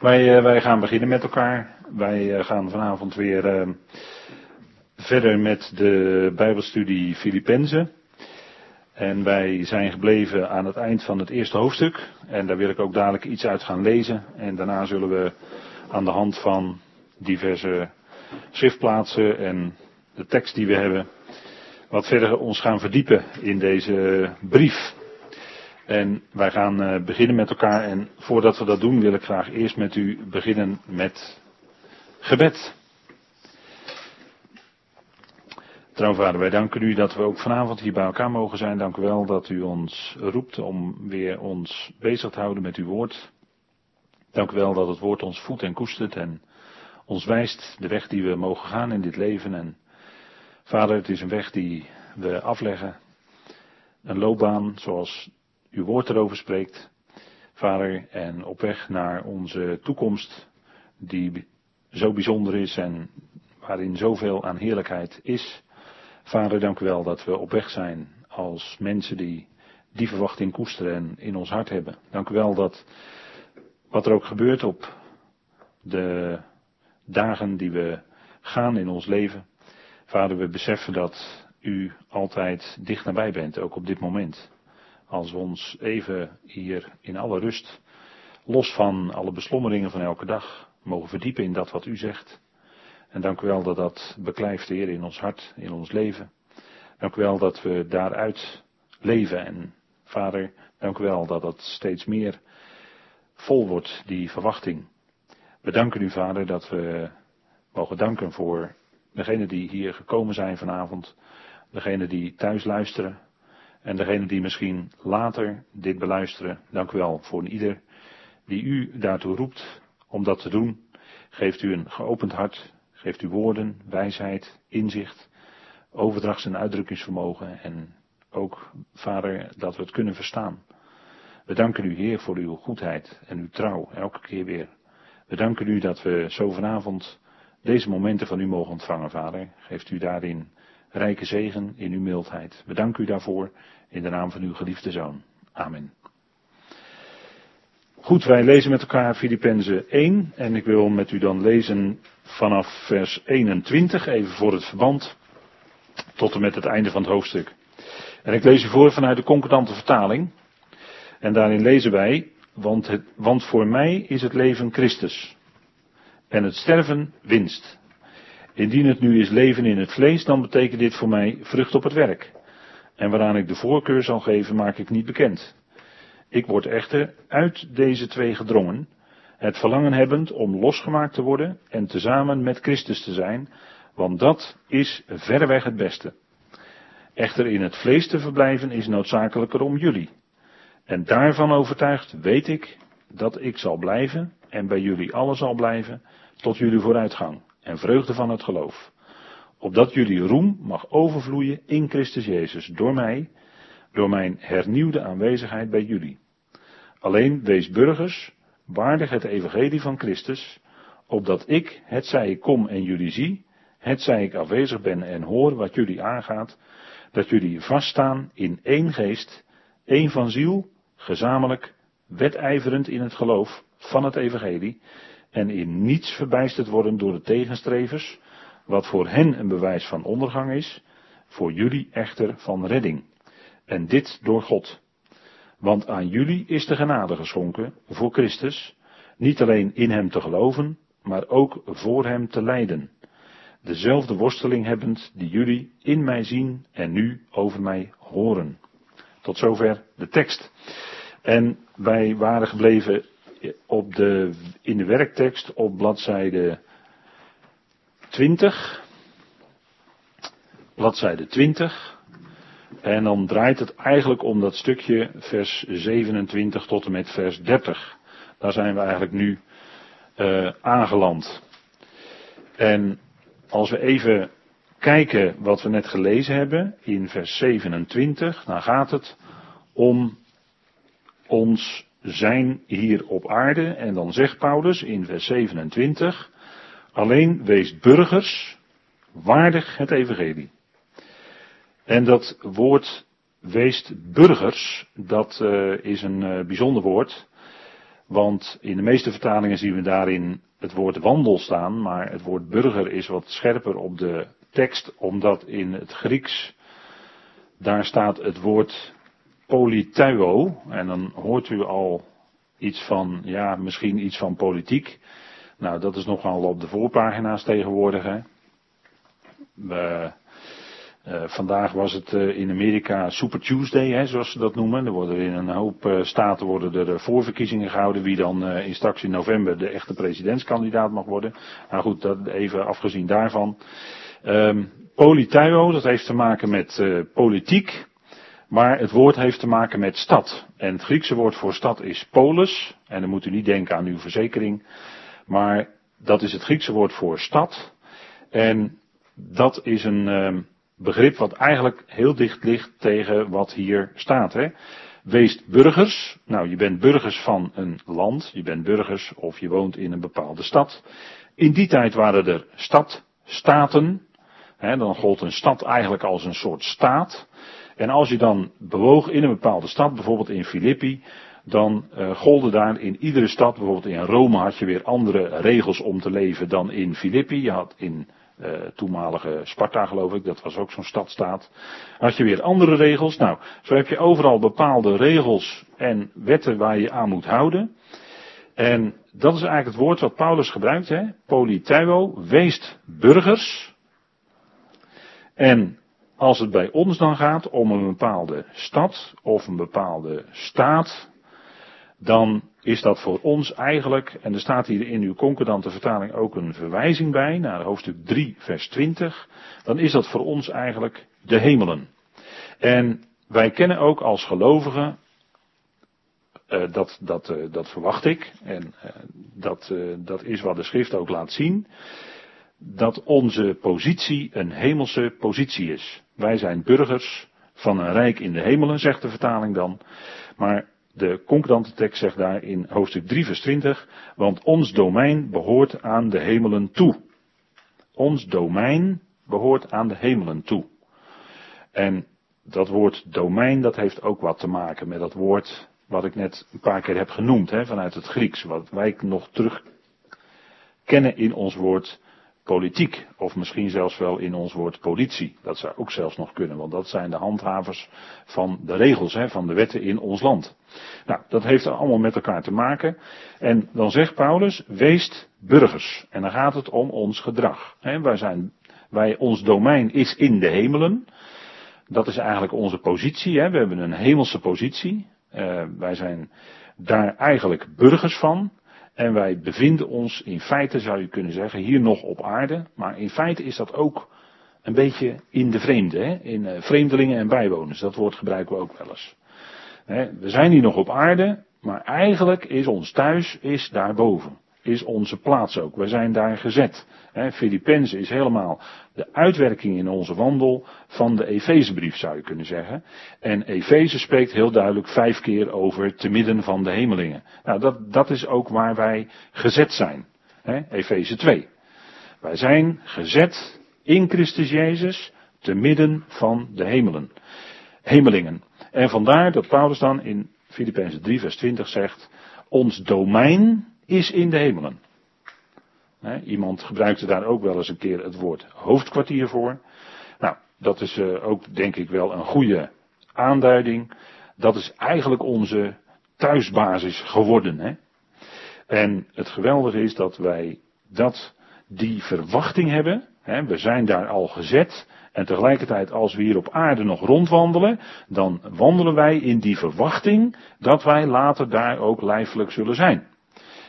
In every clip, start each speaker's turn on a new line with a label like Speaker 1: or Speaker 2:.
Speaker 1: Wij, uh, wij gaan beginnen met elkaar. Wij uh, gaan vanavond weer uh, verder met de Bijbelstudie Filippenzen. En wij zijn gebleven aan het eind van het eerste hoofdstuk. En daar wil ik ook dadelijk iets uit gaan lezen. En daarna zullen we aan de hand van diverse schriftplaatsen en de tekst die we hebben, wat verder ons gaan verdiepen in deze brief. En wij gaan uh, beginnen met elkaar. En voordat we dat doen, wil ik graag eerst met u beginnen met gebed. Trouwvader, wij danken u dat we ook vanavond hier bij elkaar mogen zijn. Dank u wel dat u ons roept om weer ons bezig te houden met uw woord. Dank u wel dat het woord ons voedt en koestert en ons wijst de weg die we mogen gaan in dit leven. En vader, het is een weg die we afleggen. Een loopbaan zoals uw woord erover spreekt, Vader, en op weg naar onze toekomst, die zo bijzonder is en waarin zoveel aan heerlijkheid is. Vader, dank u wel dat we op weg zijn als mensen die die verwachting koesteren en in ons hart hebben. Dank u wel dat wat er ook gebeurt op de dagen die we gaan in ons leven, Vader, we beseffen dat u altijd dicht nabij bent, ook op dit moment. Als we ons even hier in alle rust, los van alle beslommeringen van elke dag, mogen verdiepen in dat wat u zegt. En dank u wel dat dat beklijft, Heer, in ons hart, in ons leven. Dank u wel dat we daaruit leven. En Vader, dank u wel dat dat steeds meer vol wordt, die verwachting. We danken u, Vader, dat we mogen danken voor degenen die hier gekomen zijn vanavond. Degenen die thuis luisteren. En degene die misschien later dit beluisteren, dank u wel voor ieder die u daartoe roept om dat te doen. Geeft u een geopend hart, geeft u woorden, wijsheid, inzicht, overdrachts- en uitdrukkingsvermogen en ook, Vader, dat we het kunnen verstaan. We danken u, Heer, voor uw goedheid en uw trouw, elke keer weer. We danken u dat we zo vanavond deze momenten van u mogen ontvangen, Vader. Geeft u daarin rijke zegen in uw mildheid. We u daarvoor in de naam van uw geliefde zoon. Amen. Goed, wij lezen met elkaar Filippenzen 1 en ik wil met u dan lezen vanaf vers 21, even voor het verband, tot en met het einde van het hoofdstuk. En ik lees u voor vanuit de concordante vertaling. En daarin lezen wij, want, het, want voor mij is het leven Christus en het sterven winst. Indien het nu is leven in het vlees, dan betekent dit voor mij vrucht op het werk. En waaraan ik de voorkeur zal geven, maak ik niet bekend. Ik word echter uit deze twee gedrongen, het verlangen hebbend om losgemaakt te worden en tezamen met Christus te zijn, want dat is verreweg het beste. Echter in het vlees te verblijven is noodzakelijker om jullie. En daarvan overtuigd weet ik dat ik zal blijven en bij jullie allen zal blijven tot jullie vooruitgang en vreugde van het geloof. Opdat jullie roem mag overvloeien in Christus Jezus door mij, door mijn hernieuwde aanwezigheid bij jullie. Alleen wees burgers, waardig het evangelie van Christus, opdat ik, het zij ik kom en jullie zie, het zij ik afwezig ben en hoor wat jullie aangaat, dat jullie vaststaan in één geest, één van ziel, gezamenlijk, wedijverend in het geloof van het evangelie, en in niets verbijsterd worden door de tegenstrevers, wat voor hen een bewijs van ondergang is, voor jullie echter van redding. En dit door God. Want aan jullie is de genade geschonken voor Christus, niet alleen in Hem te geloven, maar ook voor Hem te lijden. Dezelfde worsteling hebbend die jullie in mij zien en nu over mij horen. Tot zover de tekst. En wij waren gebleven op de, in de werktekst op bladzijde 20. Bladzijde 20. En dan draait het eigenlijk om dat stukje vers 27 tot en met vers 30. Daar zijn we eigenlijk nu uh, aangeland. En als we even kijken wat we net gelezen hebben in vers 27, dan gaat het om ons zijn hier op aarde. En dan zegt Paulus in vers 27, alleen wees burgers waardig het evangelie. En dat woord weest burgers, dat uh, is een uh, bijzonder woord. Want in de meeste vertalingen zien we daarin het woord wandel staan, maar het woord burger is wat scherper op de tekst, omdat in het Grieks daar staat het woord polituo, en dan hoort u al iets van, ja, misschien iets van politiek. Nou, dat is nogal op de voorpagina's tegenwoordig. Hè. We, uh, vandaag was het uh, in Amerika Super Tuesday, hè, zoals ze dat noemen. Er worden in een hoop uh, staten worden er voorverkiezingen gehouden wie dan in straks in november de echte presidentskandidaat mag worden. Nou goed, dat even afgezien daarvan. Um, Polituio, dat heeft te maken met politiek. Maar het woord heeft te maken met stad. En het Griekse woord voor stad is polis. En dan moet u niet denken aan uw verzekering. Maar dat is het Griekse woord voor stad. En dat is een uh, begrip wat eigenlijk heel dicht ligt tegen wat hier staat. Hè? Wees burgers. Nou, je bent burgers van een land. Je bent burgers of je woont in een bepaalde stad. In die tijd waren er stadstaten. Hè, dan gold een stad eigenlijk als een soort staat. En als je dan bewoog in een bepaalde stad, bijvoorbeeld in Filippi, dan uh, golden daar in iedere stad, bijvoorbeeld in Rome had je weer andere regels om te leven dan in Filippi. Je had in uh, toenmalige Sparta geloof ik, dat was ook zo'n stadstaat. Had je weer andere regels. Nou, zo heb je overal bepaalde regels en wetten waar je aan moet houden. En dat is eigenlijk het woord wat Paulus gebruikt, hè? Politeuo, weest burgers. En als het bij ons dan gaat om een bepaalde stad of een bepaalde staat, dan is dat voor ons eigenlijk, en er staat hier in uw concordante vertaling ook een verwijzing bij, naar hoofdstuk 3, vers 20, dan is dat voor ons eigenlijk de hemelen. En wij kennen ook als gelovigen, uh, dat, dat, uh, dat verwacht ik, en uh, dat, dat is wat de schrift ook laat zien, dat onze positie een hemelse positie is. Wij zijn burgers van een rijk in de hemelen, zegt de vertaling dan. Maar de concordante tekst zegt daar in hoofdstuk 3 vers 20, want ons domein behoort aan de hemelen toe. Ons domein behoort aan de hemelen toe. En dat woord domein, dat heeft ook wat te maken met dat woord wat ik net een paar keer heb genoemd, hè, vanuit het Grieks, wat wij nog terug kennen in ons woord politiek. Of misschien zelfs wel in ons woord politie. Dat zou ook zelfs nog kunnen, want dat zijn de handhavers van de regels, hè, van de wetten in ons land. Nou, dat heeft allemaal met elkaar te maken. En dan zegt Paulus, weest burgers. En dan gaat het om ons gedrag. Hè. Wij zijn, wij, ons domein is in de hemelen. Dat is eigenlijk onze positie. Hè. We hebben een hemelse positie. Uh, wij zijn daar eigenlijk burgers van. En wij bevinden ons in feite, zou je kunnen zeggen, hier nog op aarde. Maar in feite is dat ook een beetje in de vreemde. Hè? In uh, vreemdelingen en bijwoners. Dat woord gebruiken we ook wel eens. Hè? We zijn hier nog op aarde, maar eigenlijk is ons thuis is daarboven is onze plaats ook. We zijn daar gezet. Filippenzen is helemaal de uitwerking in onze wandel van de Efezebrief zou je kunnen zeggen. En Efeze spreekt heel duidelijk vijf keer over te midden van de hemelingen. Nou, dat, dat is ook waar wij gezet zijn. Efeze 2. Wij zijn gezet in Christus Jezus te midden van de hemelen. Hemelingen. En vandaar dat Paulus dan in Filippenzen 3 vers 20 zegt, ons domein is in de hemelen. iemand gebruikte daar ook wel eens een keer het woord hoofdkwartier voor. Nou, dat is uh, ook denk ik wel een goede aanduiding. Dat is eigenlijk onze thuisbasis geworden. En het geweldige is dat wij dat, die verwachting hebben. We zijn daar al gezet. En tegelijkertijd als we hier op aarde nog rondwandelen, dan wandelen wij in die verwachting dat wij later daar ook lijfelijk zullen zijn.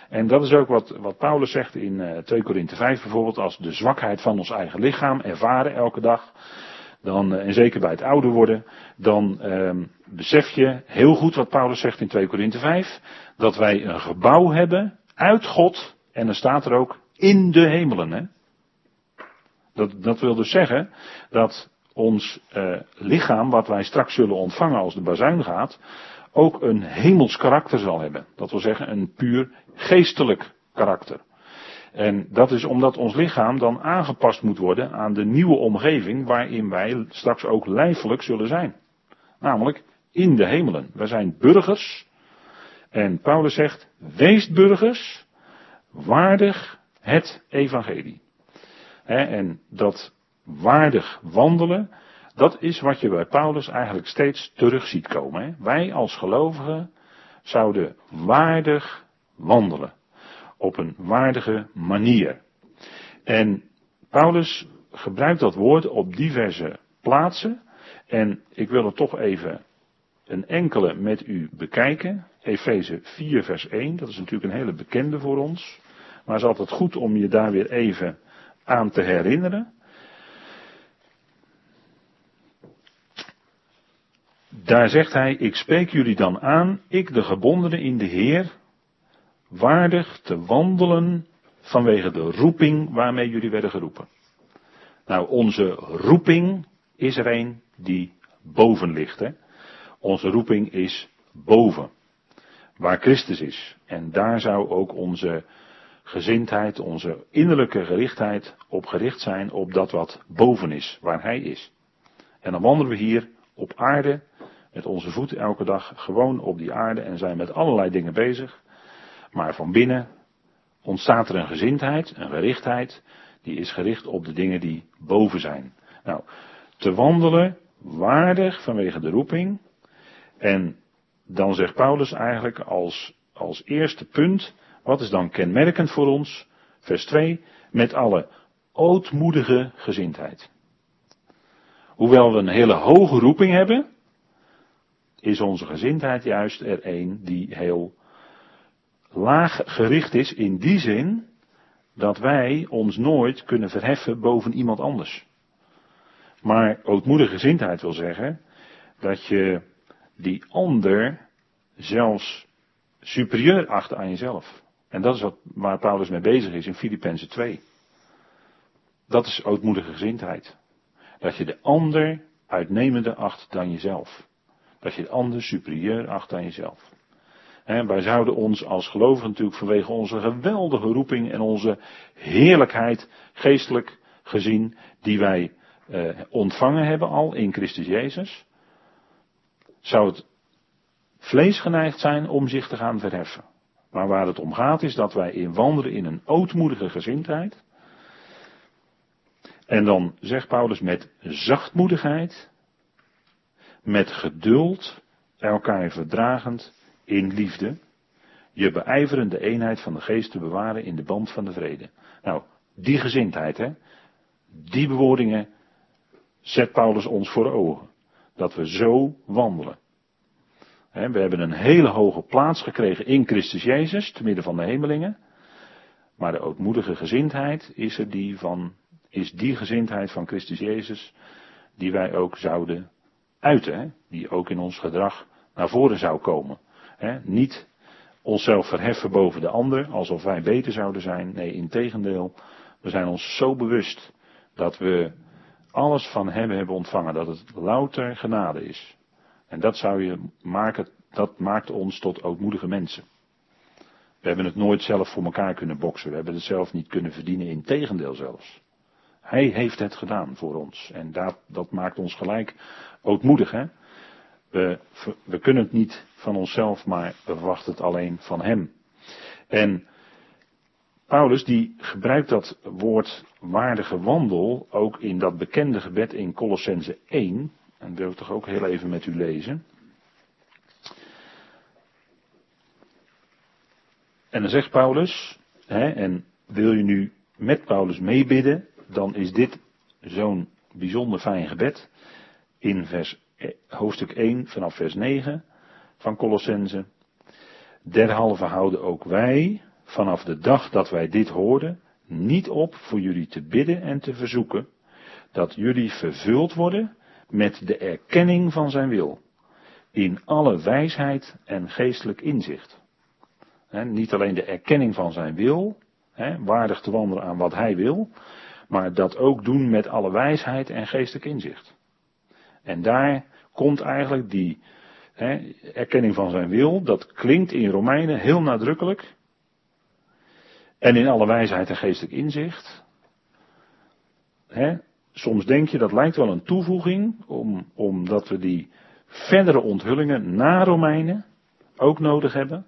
Speaker 1: En dat is ook wat, wat Paulus zegt in uh, 2 Korinthe 5 bijvoorbeeld, als de zwakheid van ons eigen lichaam ervaren elke dag, dan, uh, en zeker bij het ouder worden, dan uh, besef je heel goed wat Paulus zegt in 2 Korinthe 5, dat wij een gebouw hebben uit God, en dan staat er ook in de hemelen. Hè? Dat, dat wil dus zeggen dat ons uh, lichaam, wat wij straks zullen ontvangen als de bazuin gaat, ook een hemels karakter zal hebben. Dat wil zeggen een puur geestelijk karakter. En dat is omdat ons lichaam dan aangepast moet worden aan de nieuwe omgeving waarin wij straks ook lijfelijk zullen zijn. Namelijk in de hemelen. Wij zijn burgers En Paulus zegt, wees burgers, waardig het evangelie. en dat waardig wandelen, dat is wat je bij Paulus eigenlijk steeds terug ziet komen. Wij als gelovigen zouden waardig wandelen. Op een waardige manier. En Paulus gebruikt dat woord op diverse plaatsen. En ik wil er toch even een enkele met u bekijken. Efeze 4 vers 1, dat is natuurlijk een hele bekende voor ons. Maar het is altijd goed om je daar weer even aan te herinneren. Daar zegt hij, ik spreek jullie dan aan, ik de gebondenen in de Heer, waardig te wandelen vanwege de roeping waarmee jullie werden geroepen. Nou, onze roeping is er een die boven ligt. Hè? Onze roeping is boven, waar Christus is. En daar zou ook onze gezindheid, onze innerlijke gerichtheid op gericht zijn op dat wat boven is, waar Hij is. En dan wandelen we hier op aarde met onze voeten elke dag gewoon op die aarde en zijn met allerlei dingen bezig. Maar van binnen ontstaat er een gezindheid, een gerichtheid, die is gericht op de dingen die boven zijn. Nou, te wandelen waardig vanwege de roeping. En dan zegt Paulus eigenlijk als, als eerste punt, wat is dan kenmerkend voor ons? Vers 2, met alle ootmoedige gezindheid. Hoewel we een hele hoge roeping hebben, is onze gezindheid juist er een die heel laag gericht is in die zin dat wij ons nooit kunnen verheffen boven iemand anders. Maar ootmoedige gezindheid wil zeggen dat je die ander zelfs superieur acht aan jezelf. En dat is wat, waar Paulus mee bezig is in Filippenzen 2. Dat is ootmoedige gezindheid. Dat je de ander uitnemender acht dan jezelf. Dat je de ander superieur acht dan jezelf. Wij zouden ons als gelovigen natuurlijk vanwege onze geweldige roeping en onze heerlijkheid geestelijk gezien, die wij eh, ontvangen hebben al in Christus Jezus, zou het vlees geneigd zijn om zich te gaan verheffen. Maar waar het om gaat is dat wij in wandelen in een ootmoedige gezindheid. En dan zegt Paulus met zachtmoedigheid, met geduld, elkaar verdragend in liefde, je beijverende eenheid van de geest te bewaren in de band van de vrede. Nou, die gezindheid, hè, die bewoordingen zet Paulus ons voor ogen. Dat we zo wandelen. we hebben een hele hoge plaats gekregen in Christus Jezus, te midden van de hemelingen. Maar de ootmoedige gezindheid is er die van, is die gezindheid van Christus Jezus, die wij ook zouden uiten, die ook in ons gedrag naar voren zou komen. niet onszelf verheffen boven de ander, alsof wij beter zouden zijn. Nee, in tegendeel, we zijn ons zo bewust dat we alles van Hem hebben ontvangen, dat het louter genade is. En dat zou je maken, dat maakt ons tot ootmoedige mensen. We hebben het nooit zelf voor elkaar kunnen boksen. We hebben het zelf niet kunnen verdienen, in tegendeel zelfs. Hij heeft het gedaan voor ons. En dat, dat maakt ons gelijk ootmoedig. Hè? We, we kunnen het niet van onszelf, maar we verwachten het alleen van Hem. En Paulus die gebruikt dat woord waardige wandel ook in dat bekende gebed in Colossense 1. En dat wil ik toch ook heel even met u lezen. En dan zegt Paulus, hè, en wil je nu met Paulus meebidden, dan is dit zo'n bijzonder fijn gebed in vers, eh, hoofdstuk 1 vanaf vers 9 van Colossense. Derhalve houden ook wij, vanaf de dag dat wij dit hoorden, niet op voor jullie te bidden en te verzoeken, dat jullie vervuld worden met de erkenning van zijn wil, in alle wijsheid en geestelijk inzicht. niet alleen de erkenning van zijn wil, waardig te wandelen aan wat hij wil, maar dat ook doen met alle wijsheid en geestelijk inzicht. En daar komt eigenlijk die erkenning van zijn wil, dat klinkt in Romeinen heel nadrukkelijk. En in alle wijsheid en geestelijk inzicht. soms denk je dat lijkt wel een toevoeging, om, omdat we die verdere onthullingen na Romeinen ook nodig hebben.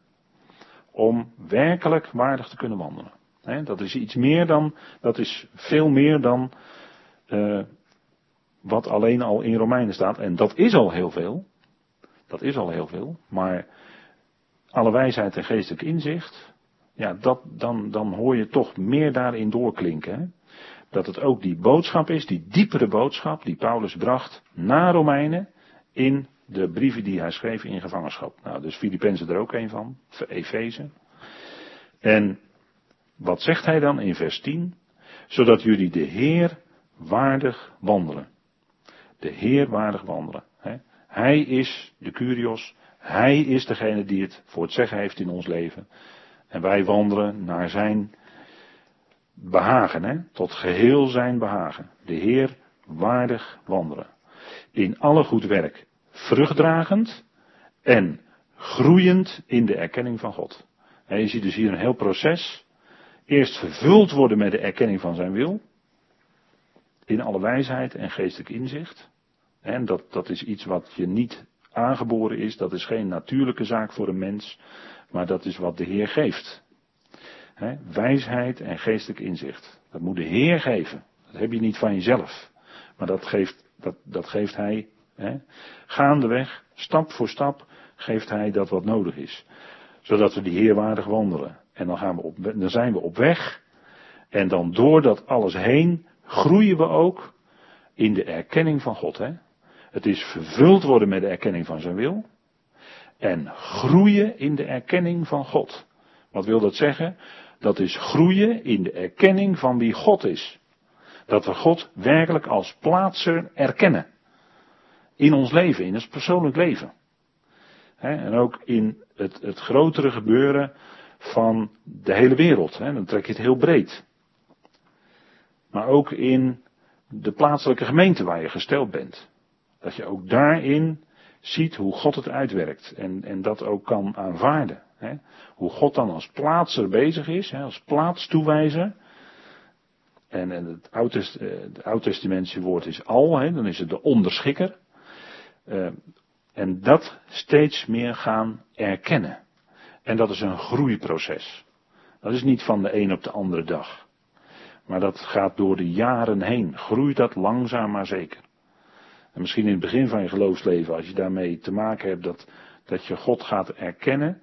Speaker 1: om werkelijk waardig te kunnen wandelen. Dat is iets meer dan, dat is veel meer dan uh, wat alleen al in Romeinen staat. En dat is al heel veel. Dat is al heel veel. Maar alle wijsheid en geestelijk inzicht, ja, dat, dan, dan hoor je toch meer daarin doorklinken. Dat het ook die boodschap is, die diepere boodschap die Paulus bracht naar Romeinen in de brieven die hij schreef in gevangenschap. Nou, dus Filippenzen er ook een van, Efeze. En wat zegt hij dan in vers 10? Zodat jullie de Heer waardig wandelen. De Heer waardig wandelen. Hij is de Curios. Hij is degene die het voor het zeggen heeft in ons leven. En wij wandelen naar zijn behagen, hè? tot geheel zijn behagen. De Heer waardig wandelen. In alle goed werk vruchtdragend en groeiend in de erkenning van God. En je ziet dus hier een heel proces. Eerst vervuld worden met de erkenning van zijn wil. In alle wijsheid en geestelijk inzicht. En dat, dat is iets wat je niet aangeboren is. Dat is geen natuurlijke zaak voor een mens. Maar dat is wat de Heer geeft. wijsheid en geestelijk inzicht. Dat moet de Heer geven. Dat heb je niet van jezelf. Maar dat geeft, dat, dat geeft Hij Hè? Gaandeweg, stap voor stap, geeft hij dat wat nodig is. Zodat we die Heer waardig wandelen. En dan, gaan we op, dan zijn we op weg. En dan door dat alles heen groeien we ook in de erkenning van God. Hè? Het is vervuld worden met de erkenning van zijn wil. En groeien in de erkenning van God. Wat wil dat zeggen? Dat is groeien in de erkenning van wie God is. Dat we God werkelijk als plaatser erkennen in ons leven, in ons persoonlijk leven. en ook in het, het grotere gebeuren van de hele wereld. dan trek je het heel breed. Maar ook in de plaatselijke gemeente waar je gesteld bent. Dat je ook daarin ziet hoe God het uitwerkt. En, en dat ook kan aanvaarden. Hoe God dan als plaatser bezig is, als plaatstoewijzer. En, en het Oud-testamentische woord is al, dan is het de onderschikker. Uh, en dat steeds meer gaan erkennen. En dat is een groeiproces. Dat is niet van de een op de andere dag. Maar dat gaat door de jaren heen. Groeit dat langzaam maar zeker. En misschien in het begin van je geloofsleven, als je daarmee te maken hebt dat, dat je God gaat erkennen.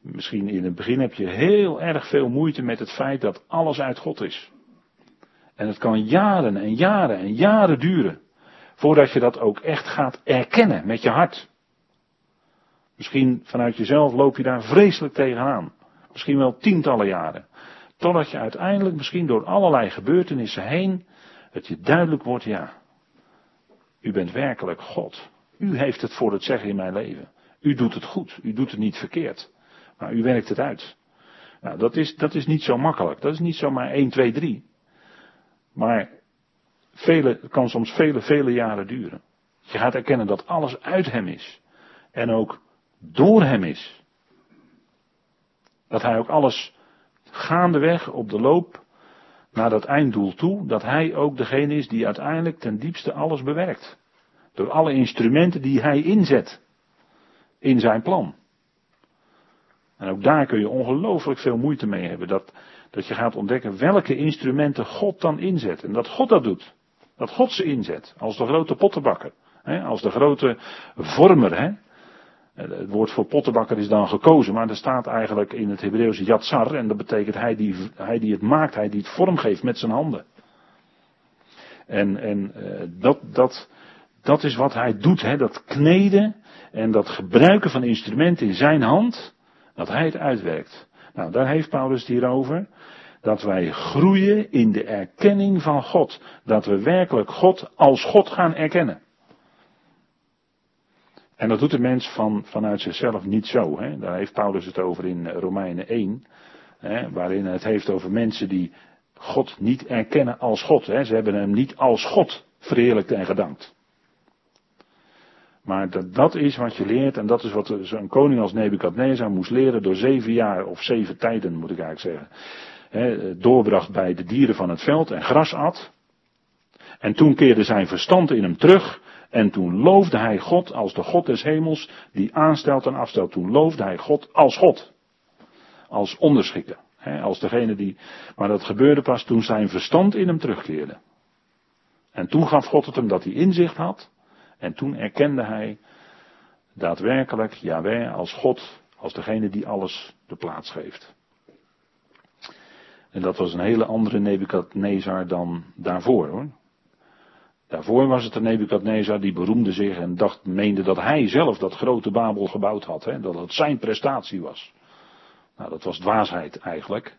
Speaker 1: Misschien in het begin heb je heel erg veel moeite met het feit dat alles uit God is. En het kan jaren en jaren en jaren duren. Voordat je dat ook echt gaat erkennen met je hart. Misschien vanuit jezelf loop je daar vreselijk tegenaan. Misschien wel tientallen jaren. Totdat je uiteindelijk misschien door allerlei gebeurtenissen heen het je duidelijk wordt, ja, u bent werkelijk God. U heeft het voor het zeggen in mijn leven. U doet het goed. U doet het niet verkeerd. Maar u werkt het uit. Nou, dat is, dat is niet zo makkelijk. Dat is niet zomaar 1, 2, 3. Maar vele, het kan soms vele, vele jaren duren. Je gaat erkennen dat alles uit hem is. En ook door hem is. Dat hij ook alles gaandeweg op de loop naar dat einddoel toe, dat hij ook degene is die uiteindelijk ten diepste alles bewerkt. Door alle instrumenten die hij inzet in zijn plan. En ook daar kun je ongelooflijk veel moeite mee hebben. Dat, dat je gaat ontdekken welke instrumenten God dan inzet. En dat God dat doet. Dat God ze inzet. Als de grote pottenbakker. Hè, als de grote vormer. Hè. Het woord voor pottenbakker is dan gekozen, maar er staat eigenlijk in het Hebreeuws yatsar. En dat betekent hij die, hij die het maakt, hij die het vorm geeft met zijn handen. En, en uh, dat, dat, dat is wat hij doet, hè, dat kneden en dat gebruiken van instrumenten in zijn hand, dat hij het uitwerkt. Nou, daar heeft Paulus het hier over dat wij groeien in de erkenning van God. Dat we werkelijk God als God gaan erkennen. En dat doet de mens van, vanuit zichzelf niet zo. Hè? Daar heeft Paulus het over in Romeinen 1. Hè, waarin het heeft over mensen die God niet erkennen als God. Hè? Ze hebben hem niet als God verheerlijkt en gedankt. Maar dat, dat is wat je leert en dat is wat zo'n koning als Nebukadnezar moest leren door zeven jaar of zeven tijden moet ik eigenlijk zeggen doorbracht bij de dieren van het veld en gras at. En toen keerde zijn verstand in hem terug. En toen loofde hij God als de God des hemels, die aanstelt en afstelt. Toen loofde hij God als God. als onderschikker. Hè, als degene die, maar dat gebeurde pas toen zijn verstand in hem terugkeerde. En toen gaf God het hem dat hij inzicht had. En toen erkende hij daadwerkelijk Yahweh als God, als degene die alles de plaats geeft. En dat was een hele andere Nebukadnezar dan daarvoor hoor. Daarvoor was het een Nebukadnezar die beroemde zich en dacht, meende dat hij zelf dat grote Babel gebouwd had. Hè, dat het zijn prestatie was. Nou, dat was dwaasheid eigenlijk.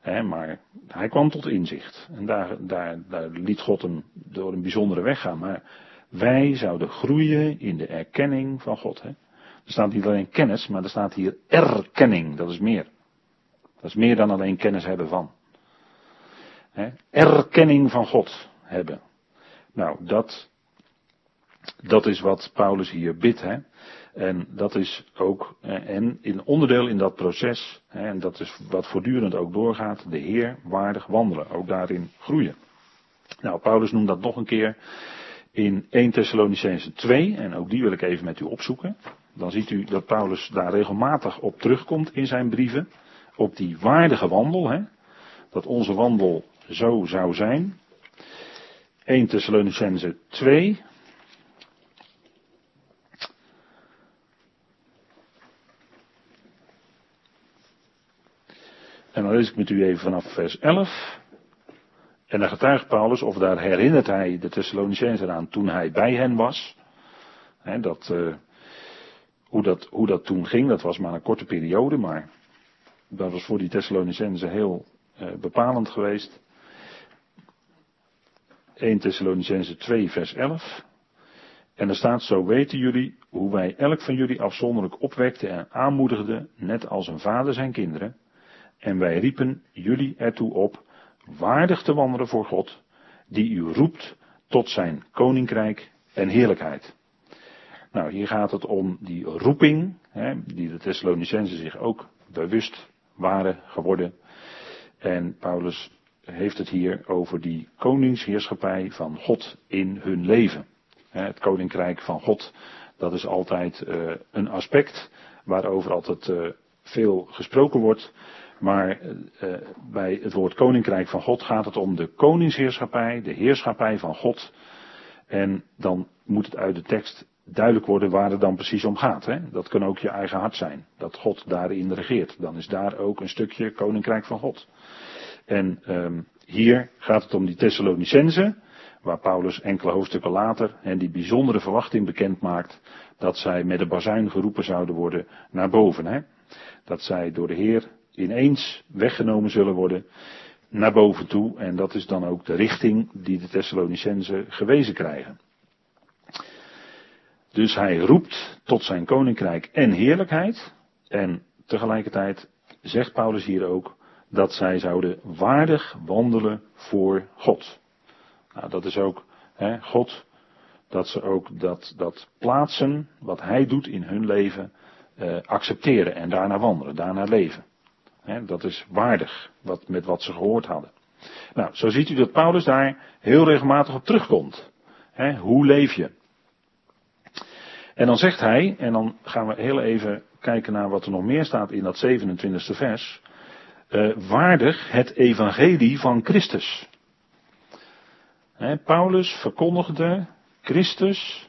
Speaker 1: Hè, maar hij kwam tot inzicht. En daar, daar, daar liet God hem door een bijzondere weg gaan. Maar wij zouden groeien in de erkenning van God. Hè. Er staat niet alleen kennis, maar er staat hier erkenning. Dat is meer. Dat is meer dan alleen kennis hebben van. Hè. Erkenning van God hebben. Nou, dat, dat is wat Paulus hier bidt. Hè. En dat is ook, eh, en in onderdeel in dat proces, en dat is wat voortdurend ook doorgaat, de Heer waardig wandelen, ook daarin groeien. Nou, Paulus noemt dat nog een keer in 1 Thessalonicense 2, en ook die wil ik even met u opzoeken. Dan ziet u dat Paulus daar regelmatig op terugkomt in zijn brieven, op die waardige wandel, hè, dat onze wandel zo zou zijn. 1 Thessalonicense 2, En dan lees ik met u even vanaf vers 11. En dan getuigt Paulus, of daar herinnert hij de Thessalonicenzen aan toen hij bij hen was. dat, uh, hoe, dat, hoe dat toen ging, dat was maar een korte periode, maar dat was voor die Thessalonicenzen heel uh, bepalend geweest. 1 Thessalonicenzen 2 vers 11. En er staat, zo weten jullie hoe wij elk van jullie afzonderlijk opwekten en aanmoedigden, net als een vader zijn kinderen. En wij riepen jullie ertoe op waardig te wandelen voor God, die u roept tot zijn koninkrijk en heerlijkheid. Nou, hier gaat het om die roeping, hè, die de Thessalonicenzen zich ook bewust waren geworden. En Paulus heeft het hier over die koningsheerschappij van God in hun leven. Het koninkrijk van God, dat is altijd uh, een aspect waarover altijd uh, veel gesproken wordt. Maar uh, bij het woord koninkrijk van God gaat het om de koningsheerschappij, de heerschappij van God. En dan moet het uit de tekst duidelijk worden waar het dan precies om gaat. Hè? Dat kan ook je eigen hart zijn, dat God daarin regeert. Dan is daar ook een stukje koninkrijk van God. En um, hier gaat het om die Thessalonicenzen, waar Paulus enkele hoofdstukken later en die bijzondere verwachting bekend maakt dat zij met de bazuin geroepen zouden worden naar boven. Hè? Dat zij door de Heer ineens weggenomen zullen worden naar boven toe. En dat is dan ook de richting die de Thessalonicenzen gewezen krijgen. Dus hij roept tot zijn koninkrijk en heerlijkheid. En tegelijkertijd zegt Paulus hier ook dat zij zouden waardig wandelen voor God. Nou, dat is ook hè, God, dat ze ook dat, dat plaatsen wat hij doet in hun leven eh, accepteren en daarna wandelen, daarna leven dat is waardig wat, met wat ze gehoord hadden. Nou, zo ziet u dat Paulus daar heel regelmatig op terugkomt. hoe leef je? En dan zegt hij, en dan gaan we heel even kijken naar wat er nog meer staat in dat 27e vers. Uh, waardig het evangelie van Christus. Paulus verkondigde Christus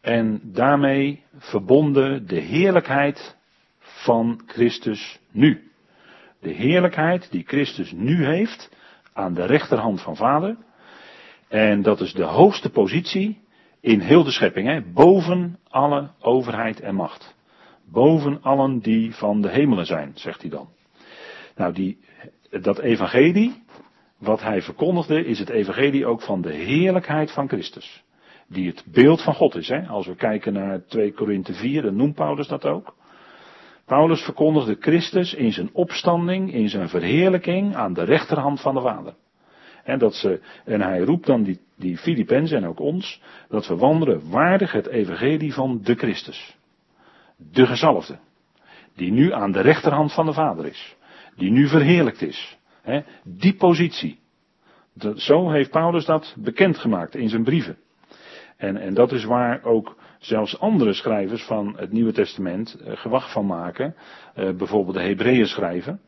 Speaker 1: en daarmee verbonden de heerlijkheid van Christus nu de heerlijkheid die Christus nu heeft aan de rechterhand van Vader. En dat is de hoogste positie in heel de schepping, hè? boven alle overheid en macht. Boven allen die van de hemelen zijn, zegt hij dan. Nou, die, dat evangelie, wat hij verkondigde, is het evangelie ook van de heerlijkheid van Christus. Die het beeld van God is. Hè? Als we kijken naar 2 Korinthe 4, dan noemt Paulus dat ook. Paulus verkondigde Christus in zijn opstanding, in zijn verheerlijking aan de rechterhand van de Vader. En, dat ze, en hij roept dan die, die Filippenzen en ook ons, dat we wandelen waardig het evangelie van de Christus. De gezalfde. Die nu aan de rechterhand van de Vader is. Die nu verheerlijkt is. die positie. zo heeft Paulus dat bekendgemaakt in zijn brieven. En, en dat is waar ook zelfs andere schrijvers van het Nieuwe Testament uh, gewacht van maken. Uh, bijvoorbeeld de Hebreeën schrijven.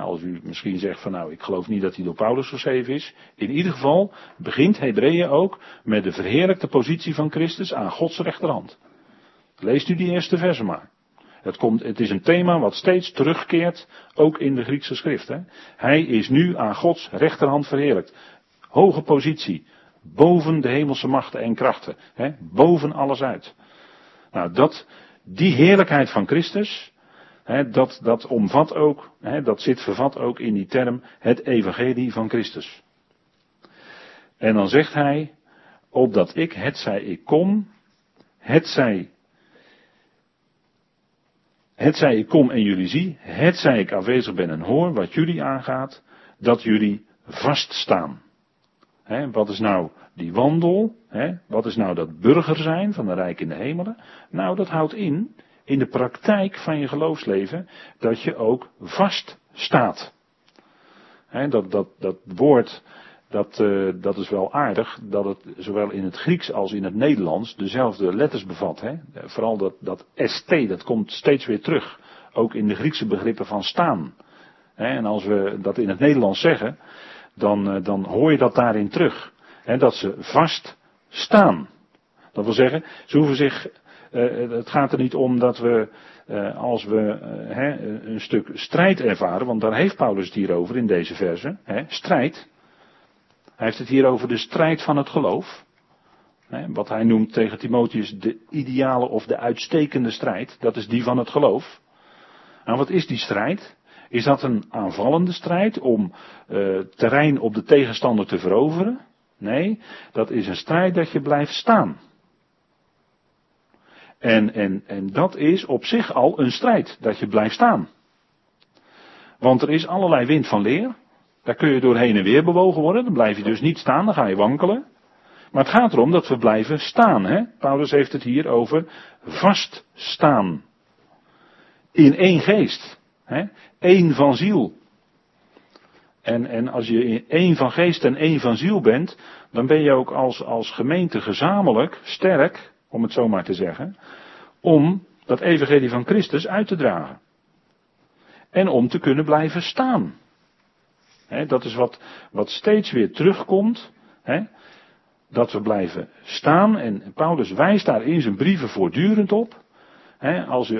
Speaker 1: als u misschien zegt van nou, ik geloof niet dat hij door Paulus geschreven is. In ieder geval begint Hebreeën ook met de verheerlijkte positie van Christus aan Gods rechterhand. Leest u die eerste verse maar. Het, komt, het is een thema wat steeds terugkeert, ook in de Griekse schrift. Hè. Hij is nu aan Gods rechterhand verheerlijkt. Hoge positie, boven de hemelse machten en krachten, hè, boven alles uit. Nou, dat, die heerlijkheid van Christus, hè, dat, dat omvat ook, hè, dat zit vervat ook in die term het evangelie van Christus. En dan zegt hij, opdat ik, het zij ik kom, het zij het zij ik kom en jullie zie, het zij ik afwezig ben en hoor wat jullie aangaat, dat jullie vaststaan. He, wat is nou die wandel? Wat is nou dat burger zijn van de Rijk in de hemelen? Nou, dat houdt in, in de praktijk van je geloofsleven, dat je ook vaststaat. He, dat, dat, dat woord dat, uh, dat is wel aardig dat het zowel in het Grieks als in het Nederlands dezelfde letters bevat. Hè? Vooral dat, dat st, dat komt steeds weer terug. Ook in de Griekse begrippen van staan. Hè? En als we dat in het Nederlands zeggen, dan, uh, dan hoor je dat daarin terug. Hè? Dat ze vast staan. Dat wil zeggen, ze hoeven zich. Uh, het gaat er niet om dat we, als we een stuk strijd ervaren, want daar heeft Paulus het hier over in deze verse. Strijd, hij heeft het hier over de strijd van het geloof. Wat hij noemt tegen Timotheus de ideale of de uitstekende strijd. Dat is die van het geloof. Nou, wat is die strijd? Is dat een aanvallende strijd om uh, terrein op de tegenstander te veroveren? Nee, dat is een strijd dat je blijft staan. En, en, en dat is op zich al een strijd, dat je blijft staan. Want er is allerlei wind van leer. Daar kun je door heen en weer bewogen worden. Dan blijf je dus niet staan, dan ga je wankelen. Maar het gaat erom dat we blijven staan. Hè? Paulus heeft het hier over vaststaan. In één geest. Hè? Eén van ziel. En, en als je in één van geest en één van ziel bent, dan ben je ook als, als gemeente gezamenlijk sterk, om het zo maar te zeggen, om dat evangelie van Christus uit te dragen. En om te kunnen blijven staan dat is wat, wat steeds weer terugkomt. dat we blijven staan. En Paulus wijst daar in zijn brieven voortdurend op. als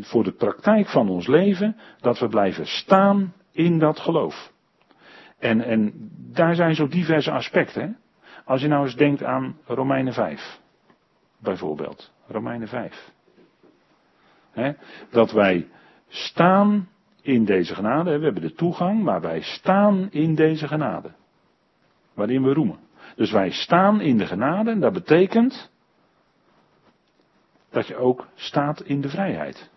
Speaker 1: voor de praktijk van ons leven. Dat we blijven staan in dat geloof. En, en daar zijn zo diverse aspecten. Als je nou eens denkt aan Romeinen 5. Bijvoorbeeld. Romeinen 5. dat wij staan in deze genade. We hebben de toegang, maar wij staan in deze genade. Waarin we roemen. Dus wij staan in de genade en dat betekent dat je ook staat in de vrijheid.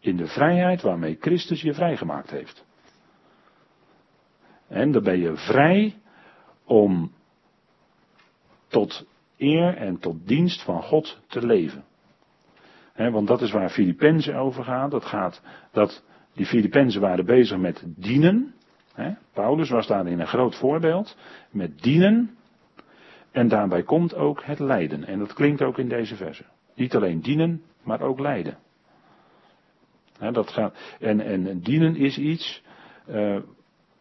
Speaker 1: In de vrijheid waarmee Christus je vrijgemaakt heeft. En dan ben je vrij om tot eer en tot dienst van God te leven. want dat is waar Filippenzen over gaat. Dat gaat dat die Filippenzen waren bezig met dienen. Hè? Paulus was daarin een groot voorbeeld. Met dienen. En daarbij komt ook het lijden. En dat klinkt ook in deze verse. Niet alleen dienen, maar ook lijden. dat gaat, en, en dienen is iets uh,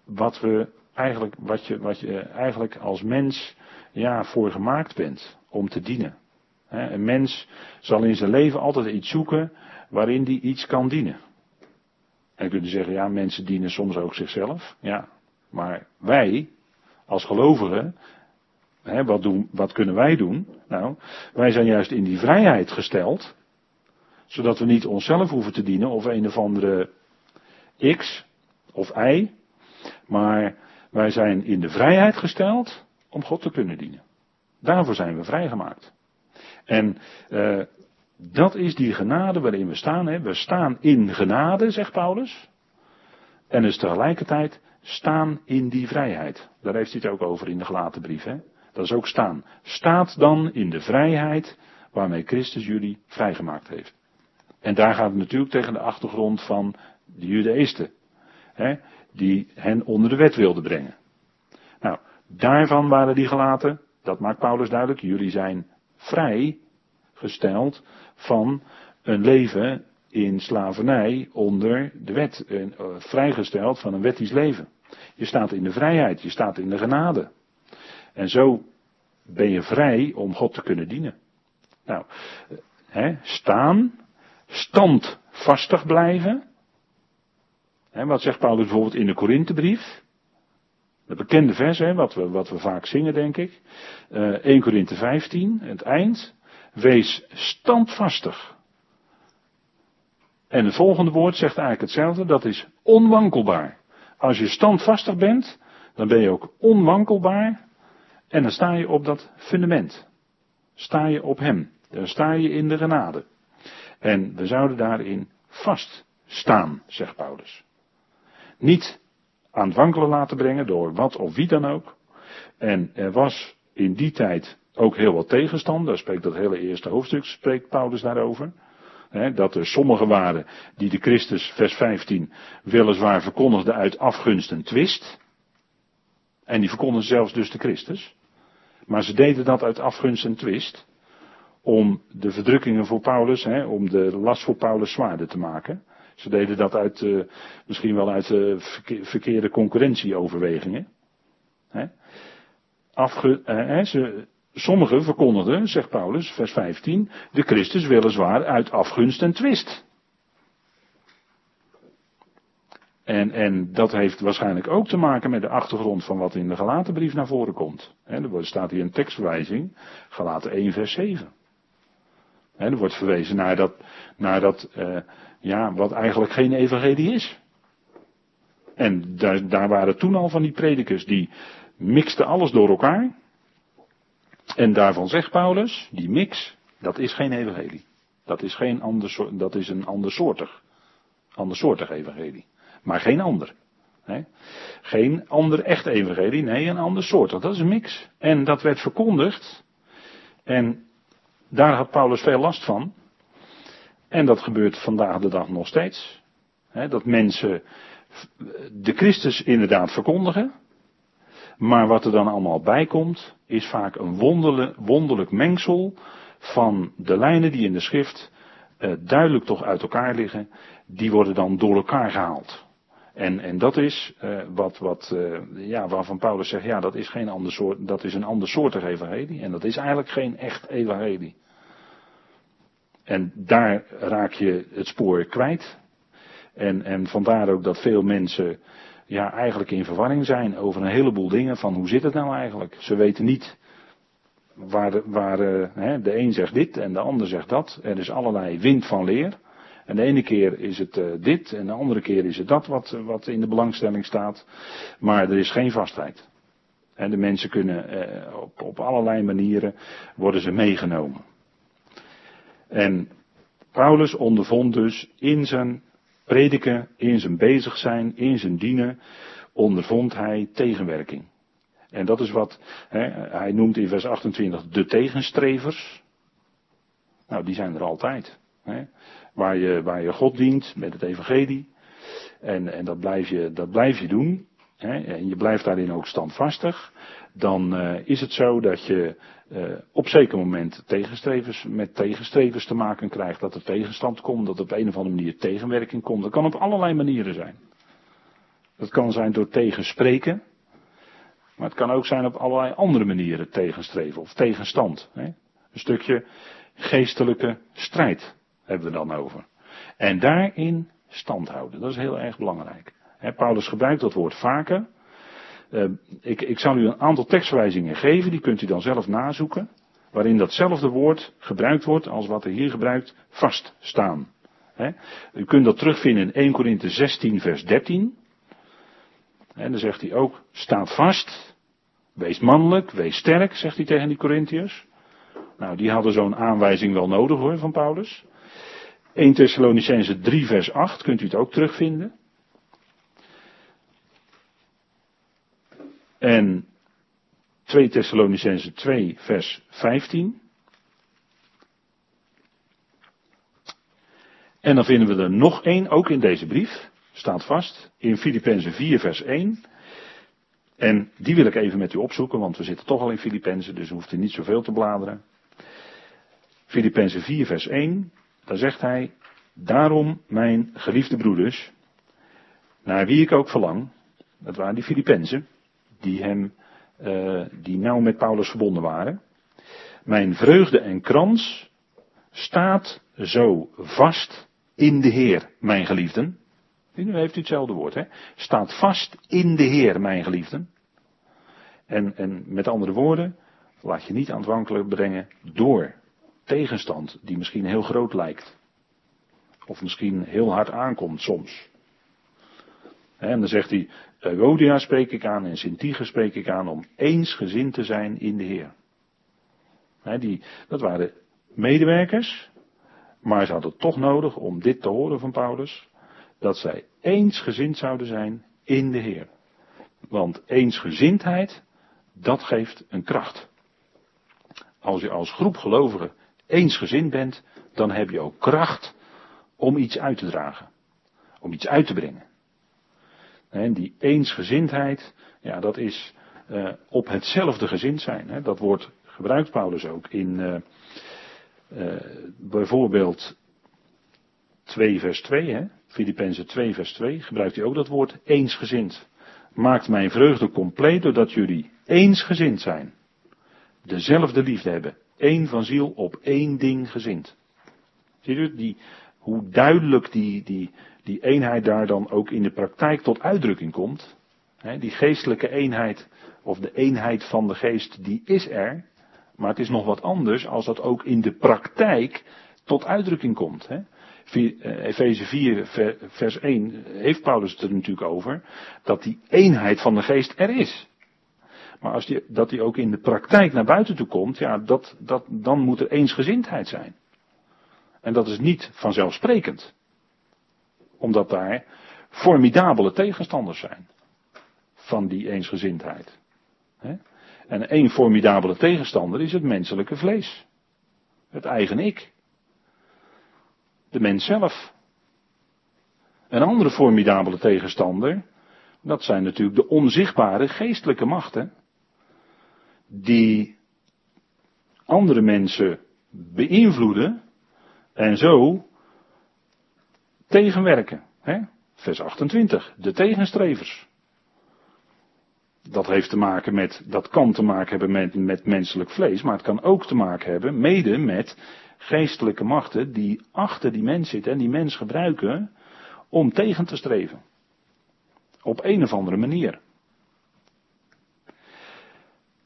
Speaker 1: wat we eigenlijk, wat je, wat je eigenlijk als mens ja, voor gemaakt bent om te dienen. een mens zal in zijn leven altijd iets zoeken waarin die iets kan dienen. En kunt u zeggen, ja, mensen dienen soms ook zichzelf. Ja, maar wij, als gelovigen, hè, wat, doen, wat kunnen wij doen? Nou, wij zijn juist in die vrijheid gesteld, zodat we niet onszelf hoeven te dienen of een of andere X of Y, maar wij zijn in de vrijheid gesteld om God te kunnen dienen. Daarvoor zijn we vrijgemaakt. En uh, dat is die genade waarin we staan. Hè. We staan in genade, zegt Paulus. En dus tegelijkertijd staan in die vrijheid. Daar heeft hij het ook over in de gelaten brief. Hè. Dat is ook staan. Staat dan in de vrijheid waarmee Christus jullie vrijgemaakt heeft. En daar gaat het natuurlijk tegen de achtergrond van de Judaïsten. Hè, die hen onder de wet wilden brengen. Nou, daarvan waren die gelaten, dat maakt Paulus duidelijk, jullie zijn vrij vrijgesteld van een leven in slavernij onder de wet. Uh, vrijgesteld van een wettisch leven. Je staat in de vrijheid, je staat in de genade. En zo ben je vrij om God te kunnen dienen. Nou, hè, staan, standvastig blijven. Wat zegt Paulus bijvoorbeeld in de Korinthebrief? De bekende vers, wat, we, wat we vaak zingen, denk ik. Uh, 1 Korinthe 15, het eind. Wees standvastig. En het volgende woord zegt eigenlijk hetzelfde, dat is onwankelbaar. Als je standvastig bent, dan ben je ook onwankelbaar. En dan sta je op dat fundament. Sta je op hem. Dan sta je in de genade. En we zouden daarin vast staan, zegt Paulus. Niet aan het wankelen laten brengen door wat of wie dan ook. En er was in die tijd ook heel wat tegenstand. Daar spreekt dat hele eerste hoofdstuk, spreekt Paulus daarover. dat er sommigen waren die de Christus, vers 15, weliswaar verkondigden uit afgunst en twist. En die verkondigden zelfs dus de Christus. Maar ze deden dat uit afgunst en twist. Om de verdrukkingen voor Paulus, om de last voor Paulus zwaarder te maken. Ze deden dat uit, uh, misschien wel uit uh, verkeerde concurrentieoverwegingen. Afge, uh, ze, sommigen verkondigden, zegt Paulus, vers 15, de Christus weliswaar uit afgunst en twist. En, en dat heeft waarschijnlijk ook te maken met de achtergrond van wat in de Galatenbrief naar voren komt. er staat hier een tekstverwijzing, Galaten 1 vers 7. er wordt verwezen naar dat, naar dat uh, ja, wat eigenlijk geen evangelie is. En daar, daar waren toen al van die predikers die mixten alles door elkaar. En daarvan zegt Paulus, die mix, dat is geen evangelie. Dat is, geen ander, dat is een andersoortig, andersoortig evangelie. Maar geen ander. Nee? Geen ander echt evangelie, nee, een ander soort. Dat is een mix. En dat werd verkondigd. En daar had Paulus veel last van. En dat gebeurt vandaag de dag nog steeds. dat mensen de Christus inderdaad verkondigen. Maar wat er dan allemaal bij komt, is vaak een wonderlijk, mengsel van de lijnen die in de schrift eh, duidelijk toch uit elkaar liggen. Die worden dan door elkaar gehaald. En, en dat is uh, wat, wat uh, ja, waarvan Paulus zegt, ja, dat is, geen ander soort, dat is een ander soortig evangelie. En dat is eigenlijk geen echt evangelie. En daar raak je het spoor kwijt. En, en vandaar ook dat veel mensen ja, eigenlijk in verwarring zijn over een heleboel dingen van hoe zit het nou eigenlijk. Ze weten niet waar, de, uh, hè, de een zegt dit en de ander zegt dat. Er is allerlei wind van leer. En de ene keer is het uh, dit en de andere keer is het dat wat, wat in de belangstelling staat. Maar er is geen vastheid. En de mensen kunnen uh, op, op allerlei manieren worden ze meegenomen. En Paulus ondervond dus in zijn prediken, in zijn bezig zijn, in zijn dienen, ondervond hij tegenwerking. En dat is wat hè, hij noemt in vers 28 de tegenstrevers. Nou, die zijn er altijd. Hè waar je, waar je God dient met het evangelie. En, en dat, blijf je, dat blijf je doen. Hè, en je blijft daarin ook standvastig. Dan uh, is het zo dat je uh, op zeker moment tegenstrevers, met tegenstrevers te maken krijgt. Dat er tegenstand komt, dat er op een of andere manier tegenwerking komt. Dat kan op allerlei manieren zijn. Dat kan zijn door tegenspreken. Maar het kan ook zijn op allerlei andere manieren tegenstreven of tegenstand. Hè. Een stukje geestelijke strijd hebben we dan over. En daarin stand houden, dat is heel erg belangrijk. Paulus gebruikt dat woord vaker. Uh, ik, ik zal u een aantal tekstverwijzingen geven, die kunt u dan zelf nazoeken. Waarin datzelfde woord gebruikt wordt als wat er hier gebruikt, vaststaan. He, u kunt dat terugvinden in 1 Korinthe 16 vers 13. En dan zegt hij ook, staat vast, wees mannelijk, wees sterk, zegt hij tegen die Corinthiërs. Nou, die hadden zo'n aanwijzing wel nodig hoor, van Paulus. 1 Thessalonicense 3 vers 8 kunt u het ook terugvinden. En 2 Thessalonicense 2 vers 15. En dan vinden we er nog één, ook in deze brief, staat vast, in Filippenzen 4 vers 1. En die wil ik even met u opzoeken, want we zitten toch al in Filippenzen, dus u hoeft er niet zoveel te bladeren. Filippenzen 4 vers 1, daar zegt hij, daarom mijn geliefde broeders, naar wie ik ook verlang, dat waren die Filippenzen, die hem, uh, die nauw met Paulus verbonden waren. Mijn vreugde en krans staat zo vast in de Heer, mijn geliefden. Nu heeft u hetzelfde woord, hè? Staat vast in de Heer, mijn geliefden. En, en met andere woorden, laat je niet aan brengen door tegenstand die misschien heel groot lijkt. Of misschien heel hard aankomt soms. En dan zegt hij, Euodia spreek ik aan en Sintige spreek ik aan om eensgezind te zijn in de Heer. Die, dat waren medewerkers, maar ze hadden toch nodig om dit te horen van Paulus, dat zij eensgezind zouden zijn in de Heer. Want eensgezindheid, dat geeft een kracht. Als je als groep gelovigen eensgezind bent, dan heb je ook kracht om iets uit te dragen. Om iets uit te brengen. Die eensgezindheid, ja, dat is uh, op hetzelfde gezind zijn. Dat woord gebruikt Paulus ook in uh, uh, bijvoorbeeld 2 vers 2, hè. Filippenzen 2 vers 2, gebruikt hij ook dat woord eensgezind. Maakt mijn vreugde compleet doordat jullie eensgezind zijn. Dezelfde liefde hebben. één van ziel op één ding gezind. Ziet u die, hoe duidelijk die, die, die eenheid daar dan ook in de praktijk tot uitdrukking komt. die geestelijke eenheid, of de eenheid van de geest, die is er. Maar het is nog wat anders als dat ook in de praktijk tot uitdrukking komt. Eh, Efeze 4, vers 1 heeft Paulus het er natuurlijk over. Dat die eenheid van de geest er is. Maar als die, dat die ook in de praktijk naar buiten toe komt, ja, dat, dat, dan moet er eensgezindheid zijn. En dat is niet vanzelfsprekend. Omdat daar formidabele tegenstanders zijn. Van die eensgezindheid. En één formidabele tegenstander is het menselijke vlees. Het eigen ik. De mens zelf. Een andere formidabele tegenstander, dat zijn natuurlijk de onzichtbare geestelijke machten. Die andere mensen beïnvloeden en zo tegenwerken. Hè? Vers 28, de tegenstrevers. Dat heeft te maken met, dat kan te maken hebben met, met menselijk vlees, maar het kan ook te maken hebben mede met geestelijke machten die achter die mens zitten en die mens gebruiken om tegen te streven. Op een of andere manier.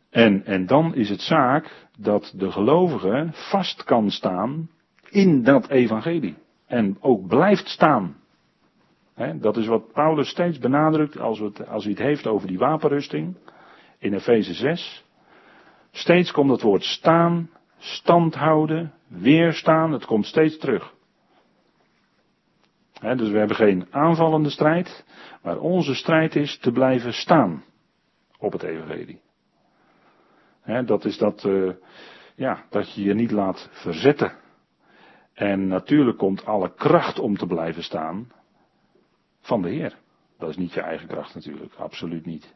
Speaker 1: En, en dan is het zaak dat de gelovige vast kan staan in dat evangelie. En ook blijft staan. dat is wat Paulus steeds benadrukt als, het, als hij het heeft over die wapenrusting. In Efeze 6. Steeds komt het woord staan, stand houden, weerstaan. Het komt steeds terug. dus we hebben geen aanvallende strijd. Maar onze strijd is te blijven staan op het evangelie. dat is dat, uh, ja, dat je je niet laat verzetten en natuurlijk komt alle kracht om te blijven staan van de Heer. Dat is niet je eigen kracht natuurlijk, absoluut niet.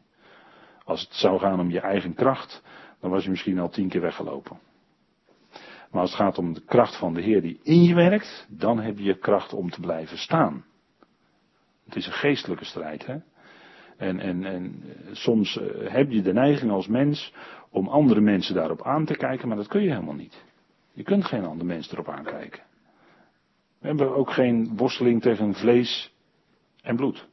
Speaker 1: Als het zou gaan om je eigen kracht, dan was je misschien al tien keer weggelopen. Maar als het gaat om de kracht van de Heer die in je werkt, dan heb je kracht om te blijven staan. Het is een geestelijke strijd, hè. En, en, en soms eh, heb je de neiging als mens om andere mensen daarop aan te kijken, maar dat kun je helemaal niet. Je kunt geen ander mens erop aankijken. We hebben ook geen worsteling tegen vlees en bloed.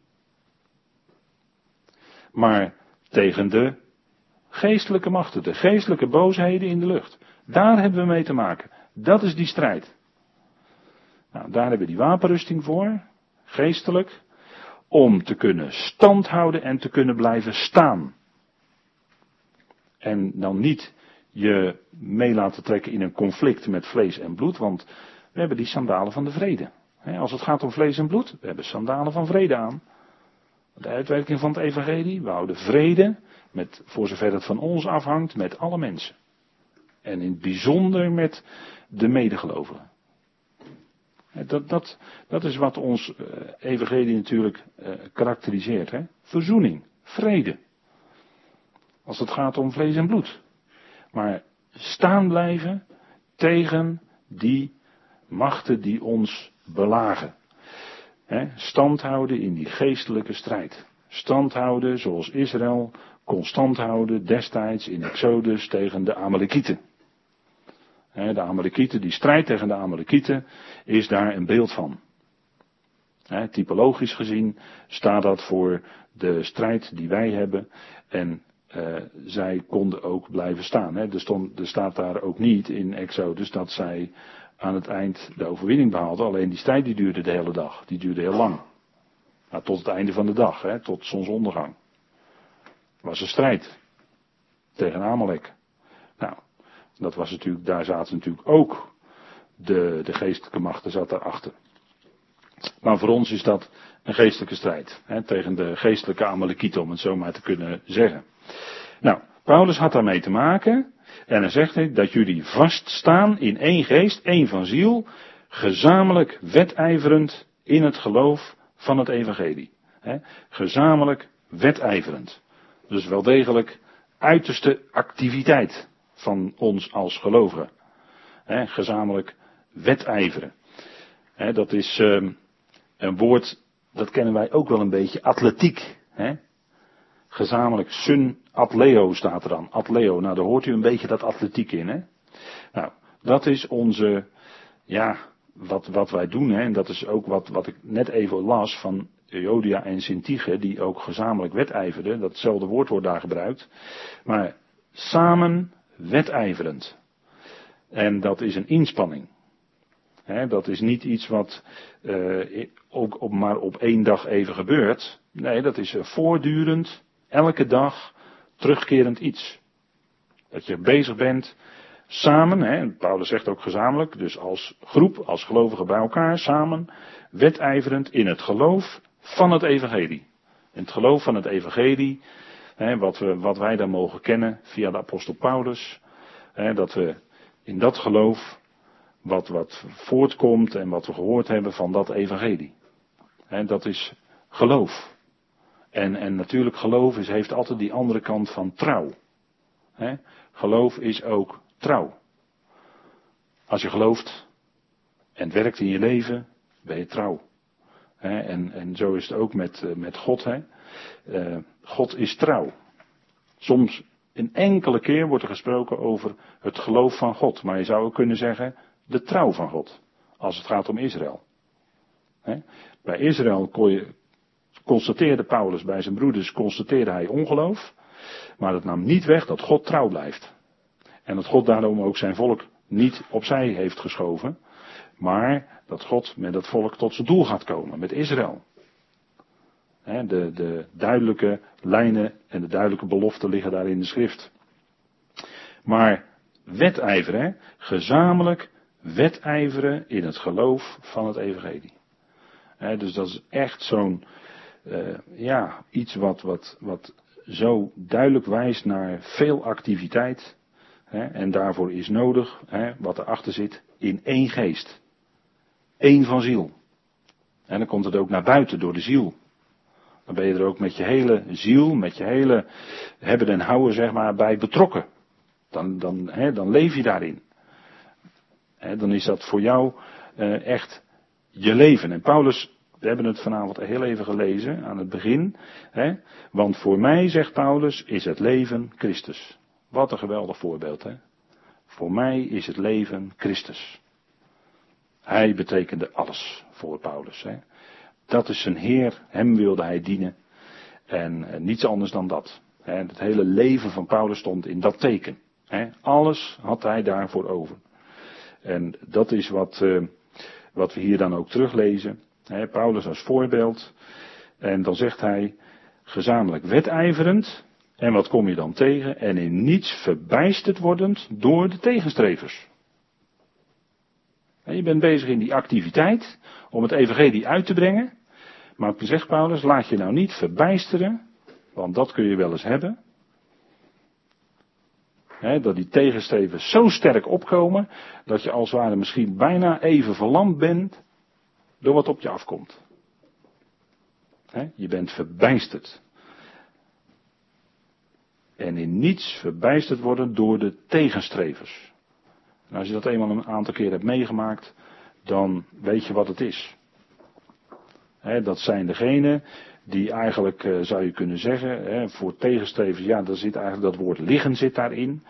Speaker 1: Maar tegen de geestelijke machten, de geestelijke boosheden in de lucht. Daar hebben we mee te maken. Dat is die strijd. Nou, daar hebben we die wapenrusting voor, geestelijk, om te kunnen standhouden en te kunnen blijven staan. En dan niet je mee laten trekken in een conflict met vlees en bloed, want we hebben die sandalen van de vrede. Als het gaat om vlees en bloed, we hebben sandalen van vrede aan. De uitwerking van het evangelie, we houden vrede, met, voor zover het van ons afhangt, met alle mensen. En in het bijzonder met de medegelovigen. Dat, dat, dat is wat ons uh, evangelie natuurlijk uh, karakteriseert. Hè? Verzoening, vrede. Als het gaat om vlees en bloed. Maar staan blijven tegen die machten die ons belagen. Stand houden in die geestelijke strijd. Stand houden zoals Israël constant houden destijds in Exodus tegen de Amalekieten. De Amalekieten, die strijd tegen de Amalekieten, is daar een beeld van. typologisch gezien staat dat voor de strijd die wij hebben. En uh, zij konden ook blijven staan. Hè. Er, stond, er staat daar ook niet in Exodus dat zij aan het eind de overwinning behaalden. Alleen die strijd die duurde de hele dag. Die duurde heel lang. Nou, tot het einde van de dag, hè, tot zonsondergang. was een strijd. Tegen Amalek. Nou, dat was natuurlijk, daar zaten natuurlijk ook de, de geestelijke machten zat daarachter. Maar voor ons is dat een geestelijke strijd. Hè, tegen de geestelijke Amalekieten, om het zo maar te kunnen zeggen. Nou, Paulus had daarmee te maken. En dan zegt hij dat jullie vaststaan in één geest, één van ziel, gezamenlijk wedijverend in het geloof van het evangelie. Gezamenlijk wedijverend. Dus wel degelijk uiterste activiteit van ons als gelovigen. Gezamenlijk wedijveren. Dat is uh, een woord, dat kennen wij ook wel een beetje, atletiek. Gezamenlijk sun atleo staat er dan. Atleo, nou daar hoort u een beetje dat atletiek in. Hè? Nou, dat is onze, ja, wat, wat wij doen. Hè? En dat is ook wat, wat ik net even las van Jodia en Sintige, die ook gezamenlijk wedijverden. Datzelfde woord wordt daar gebruikt. Maar samen wedijverend. En dat is een inspanning. dat is niet iets wat uh, ook op, maar op één dag even gebeurt. Nee, dat is voortdurend Elke dag terugkerend iets. Dat je bezig bent samen, hè, Paulus zegt ook gezamenlijk, dus als groep, als gelovigen bij elkaar, samen, wedijverend in het geloof van het evangelie. In het geloof van het evangelie, hè, wat, we, wat wij dan mogen kennen via de apostel Paulus, hè, dat we in dat geloof, wat, wat voortkomt en wat we gehoord hebben van dat evangelie. Hè, dat is geloof. En, en natuurlijk geloof is, heeft altijd die andere kant van trouw. Geloof is ook trouw. Als je gelooft en werkt in je leven, ben je trouw. En, en zo is het ook met, eh, met God. He? Uh, God is trouw. Soms een enkele keer wordt er gesproken over het geloof van God. Maar je zou ook kunnen zeggen de trouw van God. Als het gaat om Israël. Bij Israël kon je, constateerde Paulus bij zijn broeders, constateerde hij ongeloof. Maar dat nam niet weg dat God trouw blijft. En dat God daarom ook zijn volk niet opzij heeft geschoven. Maar dat God met dat volk tot zijn doel gaat komen, met Israël. De, de duidelijke lijnen en de duidelijke beloften liggen daar in de schrift. Maar wedijveren, gezamenlijk wedijveren in het geloof van het evangelie. dus dat is echt zo'n uh, ja, iets wat, wat, wat zo duidelijk wijst naar veel activiteit. Hè, en daarvoor is nodig, hè, wat erachter zit, in één geest. Eén van ziel. En dan komt het ook naar buiten door de ziel. Dan ben je er ook met je hele ziel, met je hele hebben en houden zeg maar bij betrokken. Dan, dan, hè, dan leef je daarin. Hè, dan is dat voor jou uh, echt je leven. En Paulus we hebben het vanavond heel even gelezen aan het begin. Hè? Want voor mij, zegt Paulus, is het leven Christus. Wat een geweldig voorbeeld. Hè? Voor mij is het leven Christus. Hij betekende alles voor Paulus. Hè? Dat is zijn Heer, hem wilde hij dienen. En eh, niets anders dan dat. Hè? Het hele leven van Paulus stond in dat teken. Hè? Alles had hij daarvoor over. En dat is wat, uh, wat we hier dan ook teruglezen. Paulus als voorbeeld. En dan zegt hij, gezamenlijk wedijverend. En wat kom je dan tegen? En in niets verbijsterd wordend door de tegenstrevers. je bent bezig in die activiteit om het evangelie uit te brengen. Maar zegt Paulus, laat je nou niet verbijsteren, want dat kun je wel eens hebben. dat die tegenstrevers zo sterk opkomen, dat je als het ware misschien bijna even verlamd bent door wat op je afkomt. je bent verbijsterd. En in niets verbijsterd worden door de tegenstrevers. En als je dat eenmaal een aantal keer hebt meegemaakt, dan weet je wat het is. dat zijn degenen die eigenlijk, eh, zou je kunnen zeggen, voor tegenstrevers, ja, daar zit eigenlijk dat woord liggen zit daarin.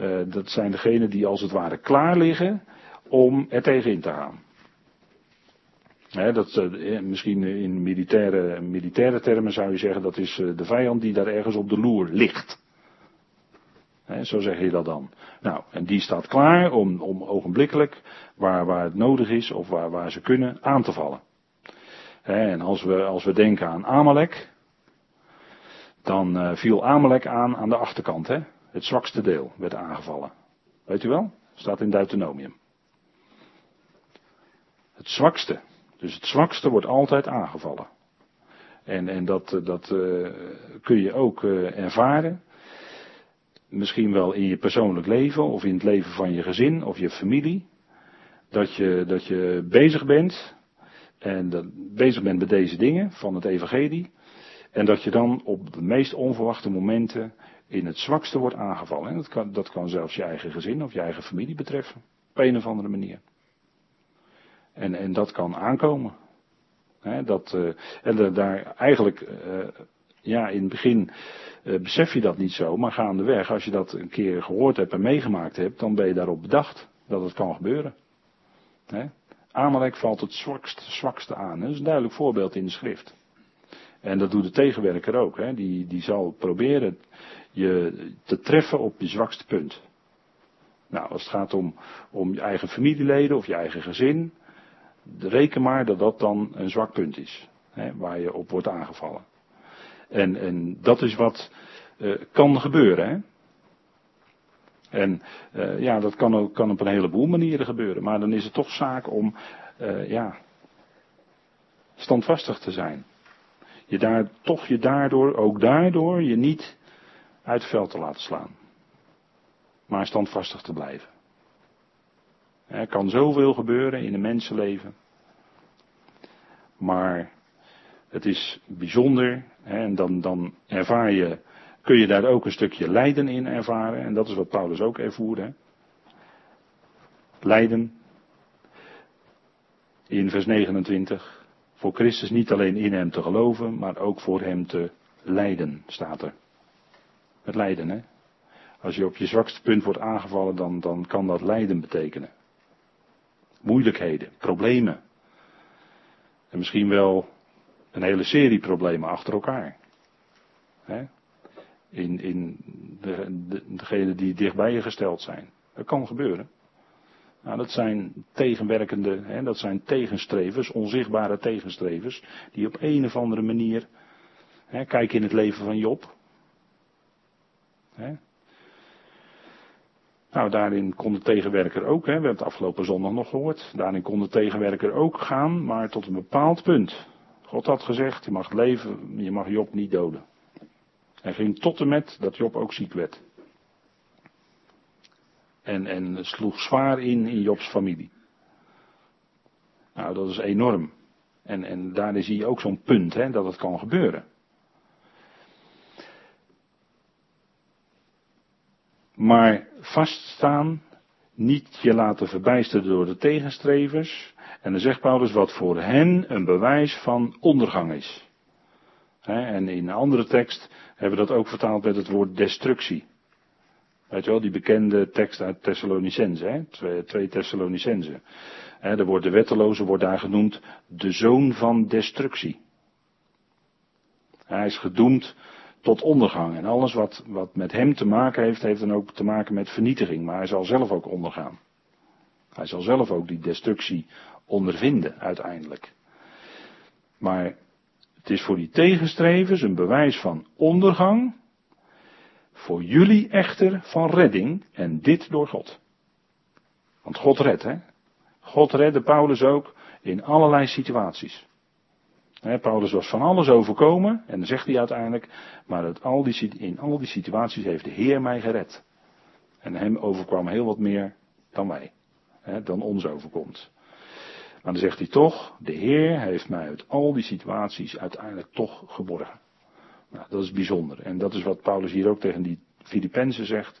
Speaker 1: Uh, dat zijn degenen die als het ware klaar liggen om er tegenin te gaan. Dat, uh, misschien in militaire, militaire termen zou je zeggen, dat is de vijand die daar ergens op de loer ligt. zo zeg je dat dan. Nou, en die staat klaar om, om ogenblikkelijk, waar, waar het nodig is of waar, waar ze kunnen, aan te vallen. En als we, als we denken aan Amalek, dan viel Amalek aan aan de achterkant. Hè? Het zwakste deel werd aangevallen. Weet u wel? Staat in Deuteronomium. Het zwakste. Dus het zwakste wordt altijd aangevallen. En, en dat, eh, dat uh, kun je ook uh, ervaren. Misschien wel in je persoonlijk leven of in het leven van je gezin of je familie. Dat je, dat je bezig bent en dat bezig bent met deze dingen van het evangelie. En dat je dan op de meest onverwachte momenten in het zwakste wordt aangevallen. En dat kan, dat kan zelfs je eigen gezin of je eigen familie betreffen. Op een of andere manier. En, en dat kan aankomen. dat, uh, en daar eigenlijk, uh, ja, in het begin uh, besef je dat niet zo, maar gaandeweg, als je dat een keer gehoord hebt en meegemaakt hebt, dan ben je daarop bedacht dat het kan gebeuren. He? Amalek valt het zwakste, zwakste aan. Dat is een duidelijk voorbeeld in de schrift. En dat doet de tegenwerker ook. Die, die zal proberen je te treffen op je zwakste punt. Nou, als het gaat om, om je eigen familieleden of je eigen gezin, reken maar dat dat dan een zwak punt is. Hè, waar je op wordt aangevallen. En, en dat is wat uh, kan gebeuren. Hè. En uh, ja, dat kan, ook, kan op een heleboel manieren gebeuren. Maar dan is het toch zaak om uh, ja, standvastig te zijn. Je daar, toch je daardoor, ook daardoor, je niet uit het veld te laten slaan. Maar standvastig te blijven. Er kan zoveel gebeuren in een mensenleven. Maar het is bijzonder. En dan, dan ervaar je kun je daar ook een stukje lijden in ervaren. En dat is wat Paulus ook ervoerde. Lijden. In vers 29. Voor Christus niet alleen in hem te geloven, maar ook voor hem te lijden, staat er. Het lijden, hè. Als je op je zwakste punt wordt aangevallen, dan, dan kan dat lijden betekenen. Moeilijkheden, problemen. En misschien wel een hele serie problemen achter elkaar. In, in de, de, die dichtbij je gesteld zijn. Dat kan gebeuren. Nou, dat zijn tegenwerkende, hè, dat zijn tegenstrevers, onzichtbare tegenstrevers, die op een of andere manier, hè, kijk in het leven van Job. Hè. Nou, daarin kon de tegenwerker ook, hè, we hebben het afgelopen zondag nog gehoord, daarin kon de tegenwerker ook gaan, maar tot een bepaald punt. God had gezegd, je mag leven, je mag Job niet doden. Hij ging tot en met dat Job ook ziek werd. En, en sloeg zwaar in in Jobs familie. Nou, dat is enorm. En, en daarin zie je ook zo'n punt, hè, dat het kan gebeuren. Maar vaststaan, niet je laten verbijsteren door de tegenstrevers. En dan zegt Paulus wat voor hen een bewijs van ondergang is. En in een andere tekst hebben we dat ook vertaald met het woord destructie. Weet je wel, die bekende tekst uit Thessalonicense? Twee, twee Thessalonicense. Hè, wordt de wetteloze wordt daar genoemd de zoon van destructie. Hij is gedoemd tot ondergang. En alles wat, wat met hem te maken heeft, heeft dan ook te maken met vernietiging. Maar hij zal zelf ook ondergaan. Hij zal zelf ook die destructie ondervinden uiteindelijk. Maar het is voor die tegenstrevers een bewijs van ondergang. Voor jullie echter van redding. En dit door God. Want God redt, hè? God redde Paulus ook in allerlei situaties. Paulus was van alles overkomen, en dan zegt hij uiteindelijk, maar al die, in al die situaties heeft de Heer mij gered. En hem overkwam heel wat meer dan wij, dan ons overkomt. Maar dan zegt hij toch, de Heer heeft mij uit al die situaties uiteindelijk toch geborgen. Nou, dat is bijzonder. En dat is wat Paulus hier ook tegen die Filippenzen zegt.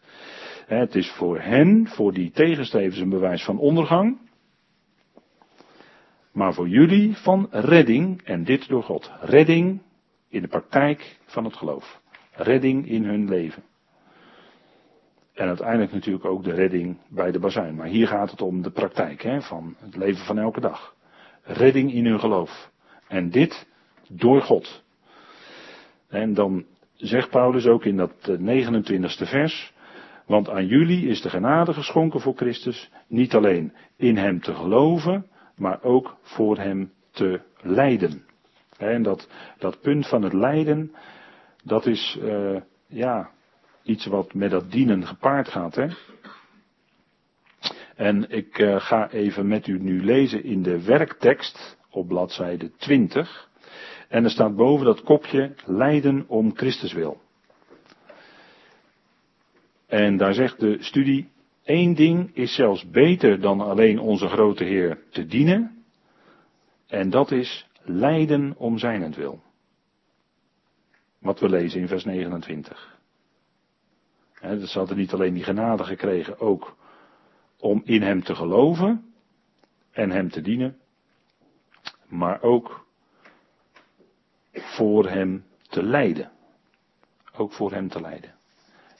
Speaker 1: Het is voor hen, voor die tegenstrevers een bewijs van ondergang. Maar voor jullie van redding en dit door God. Redding in de praktijk van het geloof. Redding in hun leven. En uiteindelijk natuurlijk ook de redding bij de bazuin. Maar hier gaat het om de praktijk hè, van het leven van elke dag. Redding in hun geloof. En dit door God. En dan zegt Paulus ook in dat 29e eh, vers. Want aan jullie is de genade geschonken voor Christus. Niet alleen in hem te geloven, maar ook voor hem te lijden. En dat, dat punt van het lijden, dat is, uh, ja, iets wat met dat dienen gepaard gaat. Hè? En ik uh, ga even met u nu lezen in de werktekst op bladzijde 20. En er staat boven dat kopje lijden om Christus wil. En daar zegt de studie, één ding is zelfs beter dan alleen onze grote Heer te dienen. En dat is lijden om zijnentwil. Wat we lezen in vers 29. He, dus ze hadden niet alleen die genade gekregen, ook om in hem te geloven en hem te dienen, maar ook voor hem te lijden. Ook voor hem te lijden.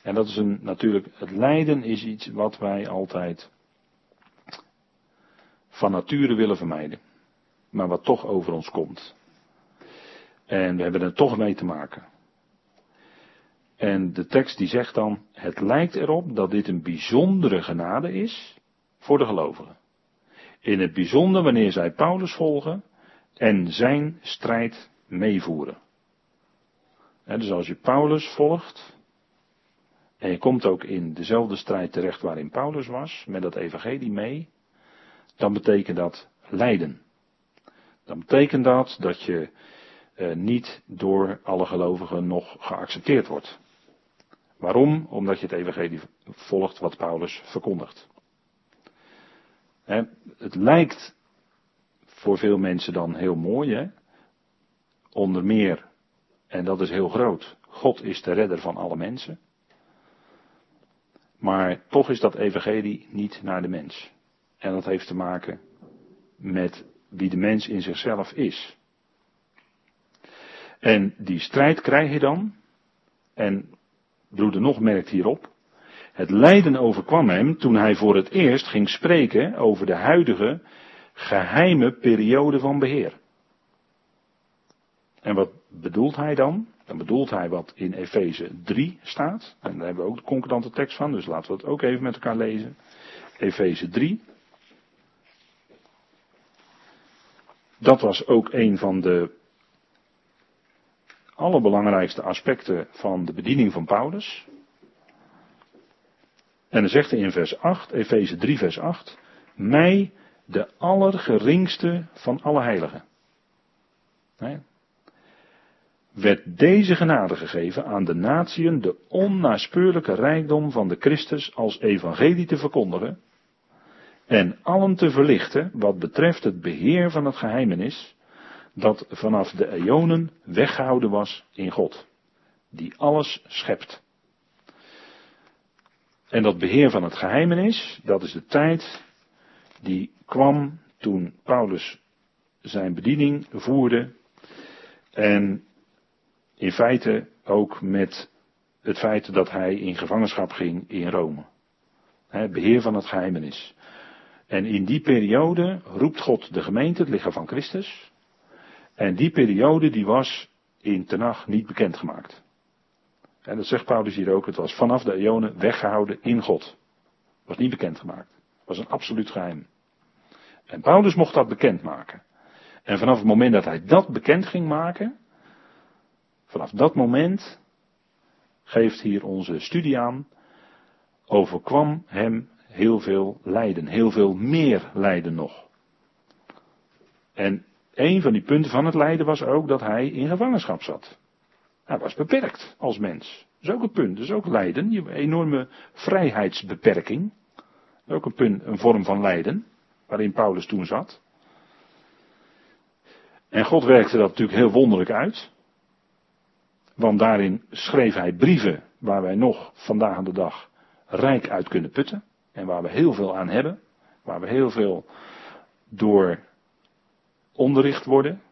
Speaker 1: En dat is een, natuurlijk, het lijden is iets wat wij altijd van nature willen vermijden. Maar wat toch over ons komt. En we hebben er toch mee te maken. En de tekst die zegt dan, het lijkt erop dat dit een bijzondere genade is voor de gelovigen. In het bijzonder wanneer zij Paulus volgen en zijn strijd meevoeren. dus als je Paulus volgt, en je komt ook in dezelfde strijd terecht waarin Paulus was, met dat evangelie mee, dan betekent dat lijden. Dan betekent dat dat je eh, niet door alle gelovigen nog geaccepteerd wordt. Waarom? Omdat je het evangelie volgt wat Paulus verkondigt. het lijkt voor veel mensen dan heel mooi, hè? onder meer, en dat is heel groot, God is de redder van alle mensen. Maar toch is dat evangelie niet naar de mens. En dat heeft te maken met wie de mens in zichzelf is. En die strijd krijg je dan. En broeder nog merkt hierop. Het lijden overkwam hem toen hij voor het eerst ging spreken over de huidige geheime periode van beheer. En wat bedoelt hij dan? Dan bedoelt hij wat in Efeze 3 staat. En daar hebben we ook de concordante tekst van, dus laten we het ook even met elkaar lezen. Efeze 3. Dat was ook een van de allerbelangrijkste aspecten van de bediening van Paulus. En dan zegt hij in vers 8, Efeze 3 vers 8, mij de allergeringste van alle heiligen. Nee. Werd deze genade gegeven aan de natieën de onnaspeurlijke rijkdom van de Christus als evangelie te verkondigen en allen te verlichten wat betreft het beheer van het geheimenis dat vanaf de eonen weggehouden was in God, die alles schept. En dat beheer van het geheimenis, dat is de tijd die kwam toen Paulus zijn bediening voerde en in feite ook met het feit dat hij in gevangenschap ging in Rome. Het beheer van het geheimenis. En in die periode roept God de gemeente, het lichaam van Christus, en die periode die was in Tenach niet bekendgemaakt. En dat zegt Paulus hier ook, het was vanaf de eonen weggehouden in God. Was niet bekendgemaakt. Was een absoluut geheim. En Paulus mocht dat bekendmaken. En vanaf het moment dat hij dat bekend ging maken, vanaf dat moment geeft hier onze studie aan, overkwam hem heel veel lijden, heel veel meer lijden nog. En een van die punten van het lijden was ook dat hij in gevangenschap zat. Hij was beperkt als mens. Dat is ook een punt, dat is ook lijden. Je enorme vrijheidsbeperking. Ook een, punt, een vorm van lijden, waarin Paulus toen zat. En God werkte dat natuurlijk heel wonderlijk uit. Want daarin schreef hij brieven waar wij nog vandaag aan de dag rijk uit kunnen putten. En waar we heel veel aan hebben. Waar we heel veel door onderricht worden.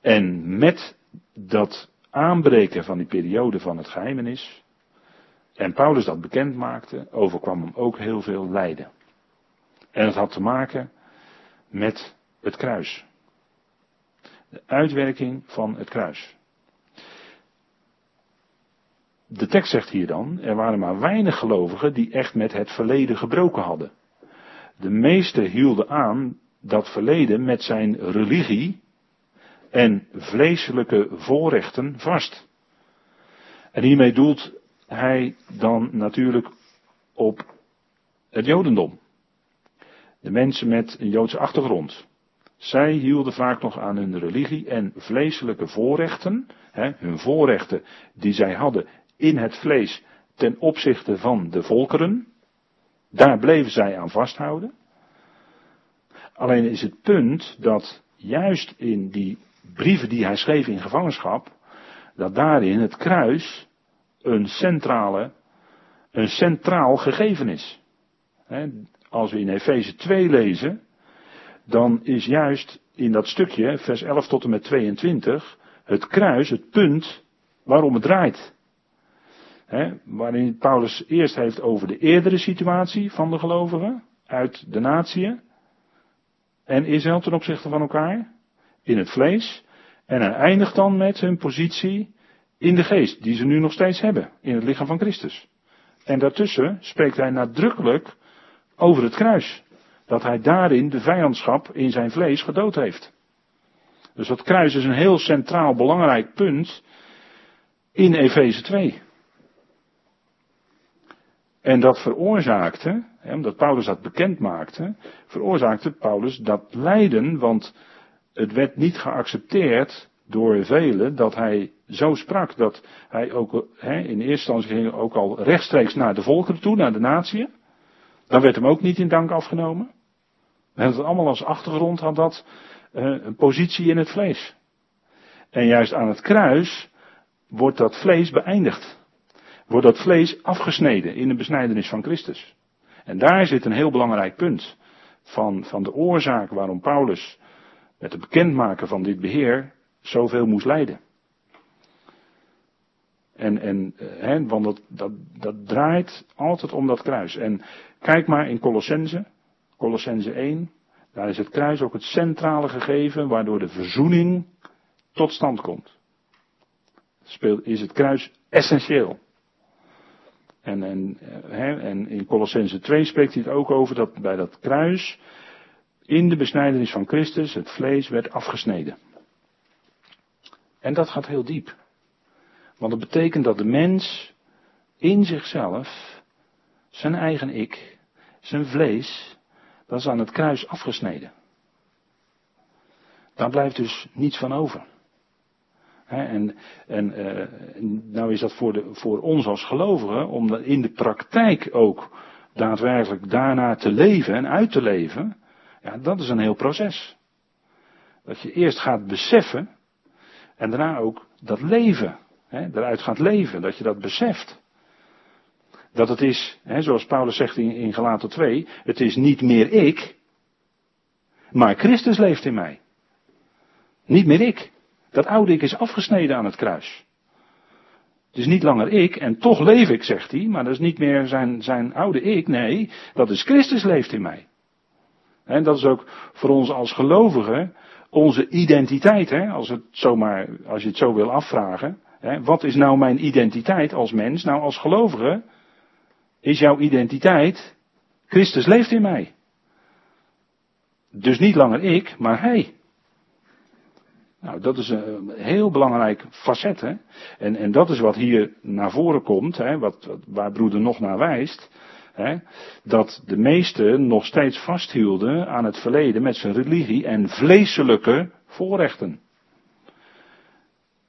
Speaker 1: En met dat aanbreken van die periode van het geheimenis. En Paulus dat bekend maakte, overkwam hem ook heel veel lijden. En het had te maken met het kruis. De uitwerking van het kruis. De tekst zegt hier dan, er waren maar weinig gelovigen die echt met het verleden gebroken hadden. De meesten hielden aan dat verleden met zijn religie en vleeselijke voorrechten vast. En hiermee doelt hij dan natuurlijk op het Jodendom. De mensen met een Joodse achtergrond. Zij hielden vaak nog aan hun religie en vleeselijke voorrechten, hè, hun voorrechten die zij hadden in het vlees ten opzichte van de volkeren. Daar bleven zij aan vasthouden. Alleen is het punt dat juist in die brieven die hij schreef in gevangenschap, dat daarin het kruis een centrale, een centraal gegeven is. Als we in Efeze 2 lezen, dan is juist in dat stukje, vers 11 tot en met 22, het kruis het punt waarom het draait. Waarin Paulus eerst heeft over de eerdere situatie van de gelovigen uit de natieën en Israël ten opzichte van elkaar in het vlees. En hij eindigt dan met hun positie in de geest, die ze nu nog steeds hebben, in het lichaam van Christus. En daartussen spreekt hij nadrukkelijk over het kruis. Dat hij daarin de vijandschap in zijn vlees gedood heeft. Dus dat kruis is een heel centraal belangrijk punt in Efeze 2. En dat veroorzaakte, omdat Paulus dat bekend maakte, veroorzaakte Paulus dat lijden, want het werd niet geaccepteerd door velen dat hij zo sprak dat hij ook in eerste instantie ging ook al rechtstreeks naar de volkeren toe, naar de natieën. Dan werd hem ook niet in dank afgenomen. En het allemaal als achtergrond had dat uh, een positie in het vlees. En juist aan het kruis wordt dat vlees beëindigd. Wordt dat vlees afgesneden in de besnijdenis van Christus. En daar zit een heel belangrijk punt van, van de oorzaak waarom Paulus met het bekendmaken van dit beheer zoveel moest lijden. En, en hè, want dat, dat, dat draait altijd om dat kruis. En kijk maar in Colossense, Colossense 1, daar is het kruis ook het centrale gegeven waardoor de verzoening tot stand komt. Is het kruis essentieel. En, en, en in Colossense 2 spreekt hij het ook over dat bij dat kruis in de besnijdenis van Christus het vlees werd afgesneden. En dat gaat heel diep. Want het betekent dat de mens in zichzelf, zijn eigen ik, zijn vlees, dat is aan het kruis afgesneden. Daar blijft dus niets van over. en en uh, nou is dat voor, de, voor ons als gelovigen, om in de praktijk ook daadwerkelijk daarna te leven en uit te leven, ja, dat is een heel proces. Dat je eerst gaat beseffen en daarna ook dat leven, eruit gaat leven, dat je dat beseft. Dat het is, hè, zoals Paulus zegt in, in Galater 2, het is niet meer ik, maar Christus leeft in mij. Niet meer ik. Dat oude ik is afgesneden aan het kruis. Het is niet langer ik en toch leef ik, zegt hij, maar dat is niet meer zijn, zijn oude ik. Nee, dat is Christus leeft in mij. En dat is ook voor ons als gelovigen onze identiteit, hè, als, het zomaar, als je het zo wil afvragen. Hè, wat is nou mijn identiteit als mens? Nou, als gelovige is jouw identiteit, Christus leeft in mij. Dus niet langer ik, maar Hij. Nou, dat is een heel belangrijk facet. Hè? En, en dat is wat hier naar voren komt, hè? Wat, waar broeder nog naar wijst hè, dat de meesten nog steeds vasthielden aan het verleden met zijn religie en vleeselijke voorrechten.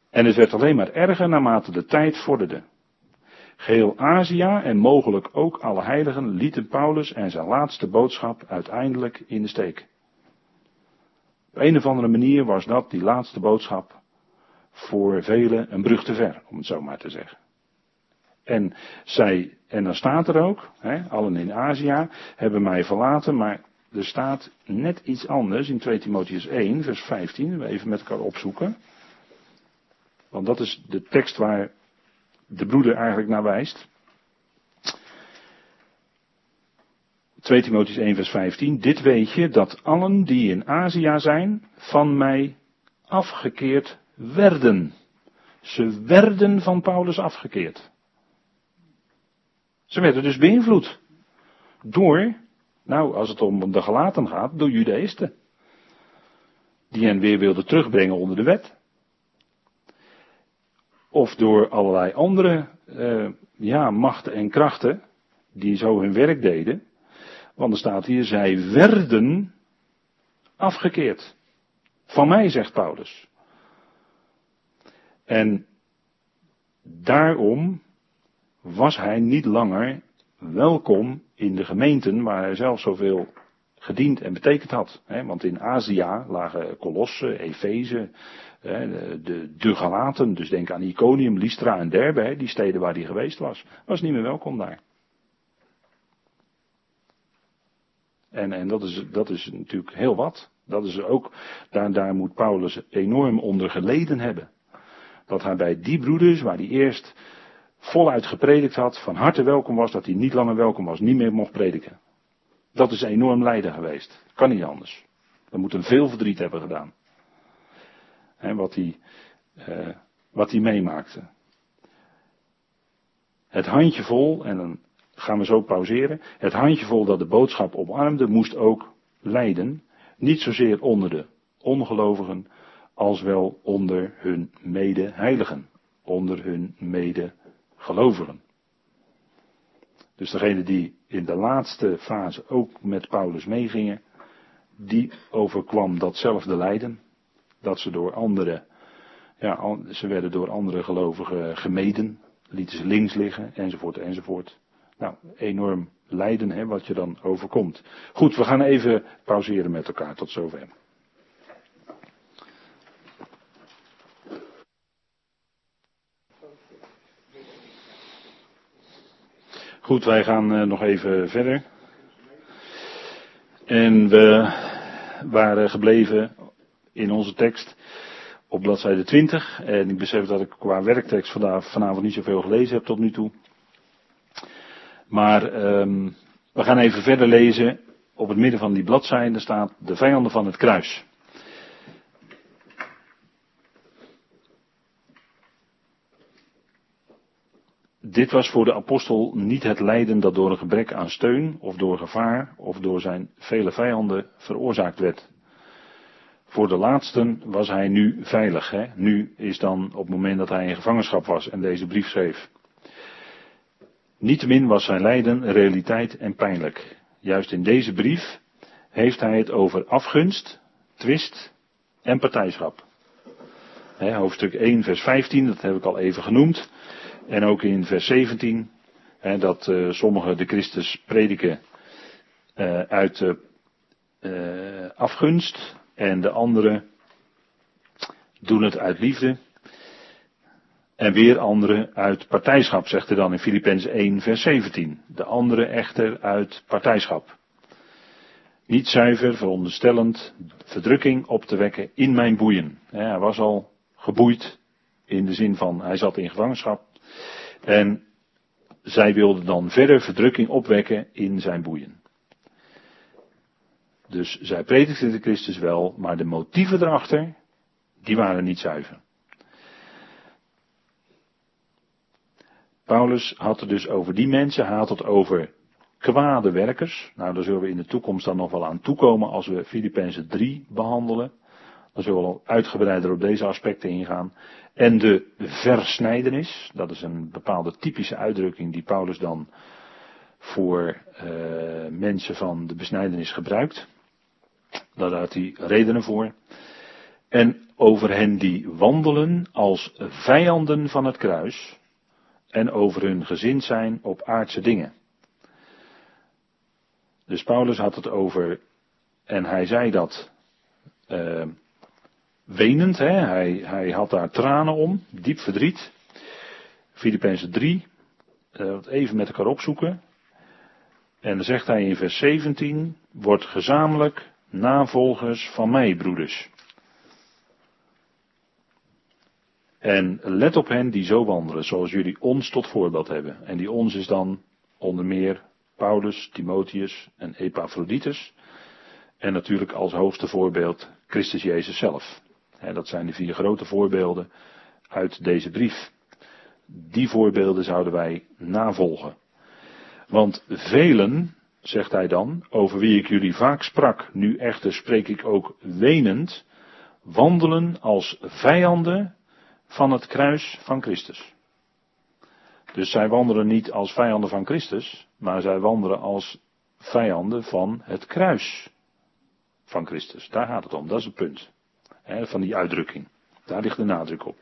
Speaker 1: En het werd alleen maar erger naarmate de tijd vorderde. Geheel Azië en mogelijk ook alle heiligen lieten Paulus en zijn laatste boodschap uiteindelijk in de steek. Op een of andere manier was dat, die laatste boodschap, voor velen een brug te ver, om het zo maar te zeggen. En zij, en dan staat er ook, hè, allen in Azië hebben mij verlaten, maar er staat net iets anders in 2 Timotheus 1, vers 15. We even met elkaar opzoeken. Want dat is de tekst waar de broeder eigenlijk naar wijst. 2 Timotheus 1 vers 15. Dit weet je dat allen die in Azië zijn van mij afgekeerd werden. Ze werden van Paulus afgekeerd. Ze werden dus beïnvloed. Door, nou als het om de gelaten gaat, door judaïsten. Die hen weer wilden terugbrengen onder de wet. Of door allerlei andere uh, ja, machten en krachten die zo hun werk deden. Want er staat hier, zij werden afgekeerd. Van mij, zegt Paulus. En daarom was hij niet langer welkom in de gemeenten waar hij zelf zoveel gediend en betekend had. Want in Azië lagen Kolossen, Efeze, de, de, Galaten, dus denk aan Iconium, Lystra en Derbe, die steden waar hij geweest was. Was niet meer welkom daar. En, en dat, is, dat is natuurlijk heel wat. Dat is ook, daar, daar moet Paulus enorm onder geleden hebben. Dat hij bij die broeders, waar hij eerst voluit gepredikt had, van harte welkom was, dat hij niet langer welkom was, niet meer mocht prediken. Dat is enorm lijden geweest. Kan niet anders. Dat moet hem veel verdriet hebben gedaan. Wat, hij, uh, wat hij meemaakte. Het handjevol, en dan gaan we zo pauzeren. Het handjevol dat de boodschap omarmde, moest ook lijden. Niet zozeer onder de ongelovigen, als wel onder hun medeheiligen. Onder hun medegelovigen. Dus degene die in de laatste fase ook met Paulus meegingen, die overkwam datzelfde lijden. Dat ze door anderen, ja, ze werden door andere gelovigen gemeden, lieten ze links liggen, enzovoort, enzovoort. Nou, enorm lijden, hè, wat je dan overkomt. Goed, we gaan even pauzeren met elkaar. Tot zover. Goed, wij gaan uh, nog even verder. En we waren gebleven in onze tekst op bladzijde 20. En ik besef dat ik qua werktekst vanavond niet zoveel gelezen heb tot nu toe. Maar um, we gaan even verder lezen. Op het midden van die bladzijde staat de vijanden van het kruis. Dit was voor de apostel niet het lijden dat door een gebrek aan steun of door gevaar of door zijn vele vijanden veroorzaakt werd. Voor de laatsten was hij nu veilig. Hè? Nu is dan op het moment dat hij in gevangenschap was en deze brief schreef. Niettemin was zijn lijden realiteit en pijnlijk. Juist in deze brief heeft hij het over afgunst, twist en partijschap. hoofdstuk 1, vers 15, dat heb ik al even genoemd. En ook in vers 17, dat uh, sommigen de Christus prediken uh, uit uh, afgunst en de anderen doen het uit liefde. En weer anderen uit partijschap, zegt hij dan in Filippenzen 1, vers 17. De andere echter uit partijschap. Niet zuiver, veronderstellend verdrukking op te wekken in mijn boeien. hij was al geboeid in de zin van hij zat in gevangenschap. En zij wilden dan verder verdrukking opwekken in zijn boeien. Dus zij predikten de Christus wel, maar de motieven erachter, die waren niet zuiver. Paulus had het dus over die mensen, hij had het over kwade werkers. Nou, daar zullen we in de toekomst dan nog wel aan toekomen als we Filippenzen 3 behandelen. Dan zullen we wel uitgebreider op deze aspecten ingaan. En de versnijdenis, dat is een bepaalde typische uitdrukking die Paulus dan voor uh, mensen van de besnijdenis gebruikt. Daar had hij redenen voor. En over hen die wandelen als vijanden van het kruis, en over hun gezind zijn op aardse dingen. Dus Paulus had het over, en hij zei dat uh, wenend, hè? Hij, hij had daar tranen om, diep verdriet. Filippenzen 3, uh, even met elkaar opzoeken. En dan zegt hij in vers 17, wordt gezamenlijk navolgers van mij, broeders. En let op hen die zo wandelen, zoals jullie ons tot voorbeeld hebben. En die ons is dan onder meer Paulus, Timotheus en Epaphroditus. En natuurlijk als hoogste voorbeeld Christus Jezus zelf. dat zijn de vier grote voorbeelden uit deze brief. Die voorbeelden zouden wij navolgen. Want velen, zegt hij dan, over wie ik jullie vaak sprak, nu echter spreek ik ook wenend, wandelen als vijanden van het kruis van Christus. Dus zij wandelen niet als vijanden van Christus, maar zij wandelen als vijanden van het kruis van Christus. Daar gaat het om, dat is het punt. van die uitdrukking. Daar ligt de nadruk op.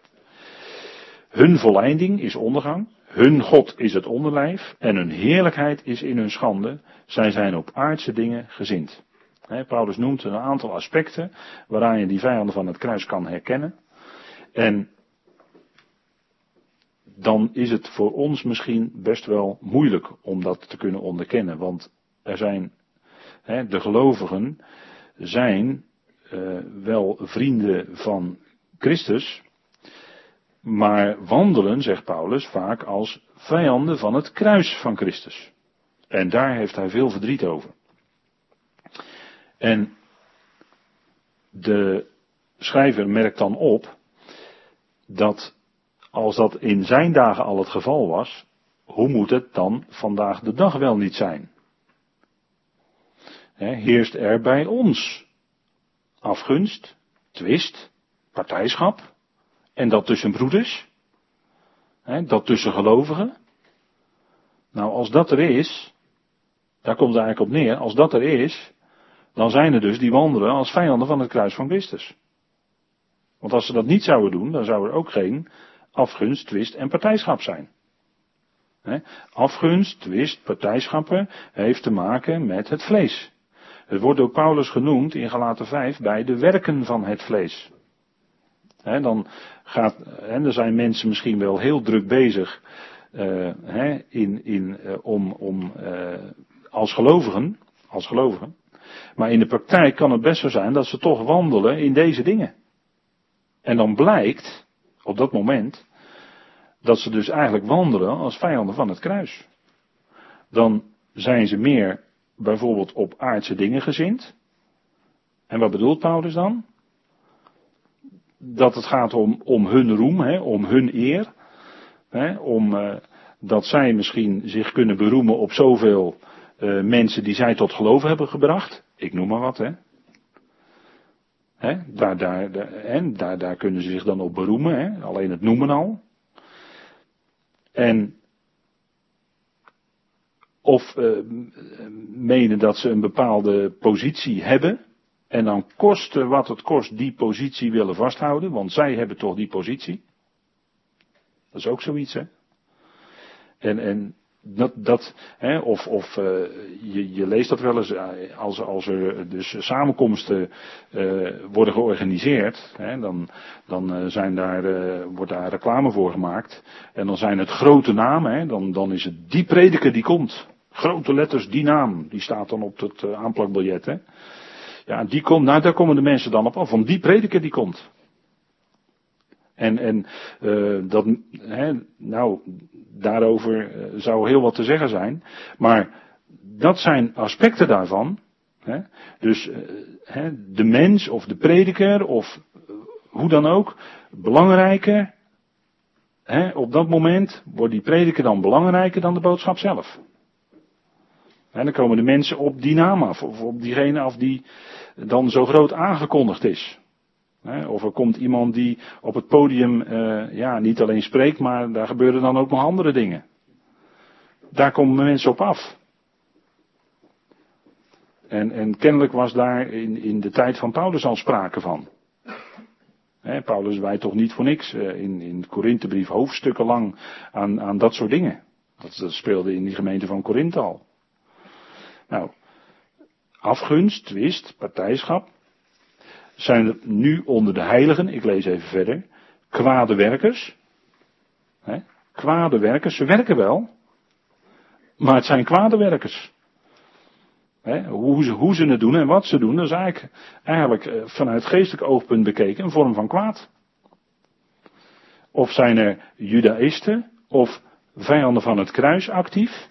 Speaker 1: Hun volleinding is ondergang, hun God is het onderlijf en hun heerlijkheid is in hun schande. Zij zijn op aardse dingen gezind. Paulus noemt een aantal aspecten waaraan je die vijanden van het kruis kan herkennen. En dan is het voor ons misschien best wel moeilijk om dat te kunnen onderkennen. Want er zijn, de gelovigen zijn uh, wel vrienden van Christus, maar wandelen, zegt Paulus, vaak als vijanden van het kruis van Christus. En daar heeft hij veel verdriet over. En de schrijver merkt dan op dat als dat in zijn dagen al het geval was, hoe moet het dan vandaag de dag wel niet zijn? heerst er bij ons afgunst, twist, partijschap, en dat tussen broeders, dat tussen gelovigen. Nou, als dat er is, daar komt het eigenlijk op neer, als dat er is, dan zijn er dus die wandelen als vijanden van het kruis van Christus. Want als ze dat niet zouden doen, dan zou er ook geen afgunst, twist en partijschap zijn. Afgunst, twist, partijschappen heeft te maken met het vlees. Het wordt door Paulus genoemd in Galaten 5 bij de werken van het vlees. Dan gaat, en er zijn mensen misschien wel heel druk bezig uh, in, in, uh, om, om uh, als gelovigen, als gelovigen. Maar in de praktijk kan het best zo zijn dat ze toch wandelen in deze dingen. En dan blijkt op dat moment dat ze dus eigenlijk wandelen als vijanden van het kruis. Dan zijn ze meer bijvoorbeeld op aardse dingen gezind. En wat bedoelt Paulus dan? Dat het gaat om, om hun roem, hè, om hun eer. Hè, om uh, dat zij misschien zich kunnen beroemen op zoveel uh, mensen die zij tot geloof hebben gebracht. Ik noem maar wat, hè. Daar, daar, hè, daar, daar kunnen ze zich dan op beroemen, alleen het noemen al. En of uh, menen dat ze een bepaalde positie hebben. En dan koste wat het kost die positie willen vasthouden, want zij hebben toch die positie. Dat is ook zoiets, hè. En, en dat, dat hè, of, of uh, je, je, leest dat wel eens eh, als, als er dus samenkomsten uh, worden georganiseerd, hè, dan, dan zijn daar, wordt daar reclame voor gemaakt. En dan zijn het grote namen, hè, dan, dan is het die prediker die komt. Grote letters, die naam, die staat dan op het aanplakbiljet. Hè. Ja, die komt, nou daar komen de mensen dan op af, van die prediker die komt. En, en uh, dat, hè, nou, daarover uh, zou heel wat te zeggen zijn. Maar dat zijn aspecten daarvan. Hè. Dus uh, hè, de mens of de prediker of hoe dan ook, belangrijker. Hè, op dat moment wordt die prediker dan belangrijker dan de boodschap zelf. En dan komen de mensen op die naam af, of op diegene af die dan zo groot aangekondigd is. Of er komt iemand die op het podium uh, ja, niet alleen spreekt, maar daar gebeuren dan ook nog andere dingen. Daar komen mensen op af. En, en kennelijk was daar in, in de tijd van Paulus al sprake van. Paulus wijt toch niet voor niks uh, in, in Korinthebrief hoofdstukken lang aan, aan dat soort dingen. Dat, dat speelde in die gemeente van Korinthe al. Nou, afgunst, twist, partijschap, zijn er nu onder de heiligen, ik lees even verder, kwade werkers. Hè, kwade werkers, ze werken wel, Maar het zijn kwade werkers. hoe, ze, hoe ze het doen en wat ze doen, dat is eigenlijk, eigenlijk eh, vanuit geestelijk oogpunt bekeken een vorm van kwaad. Of zijn er judaïsten of vijanden van het kruis actief?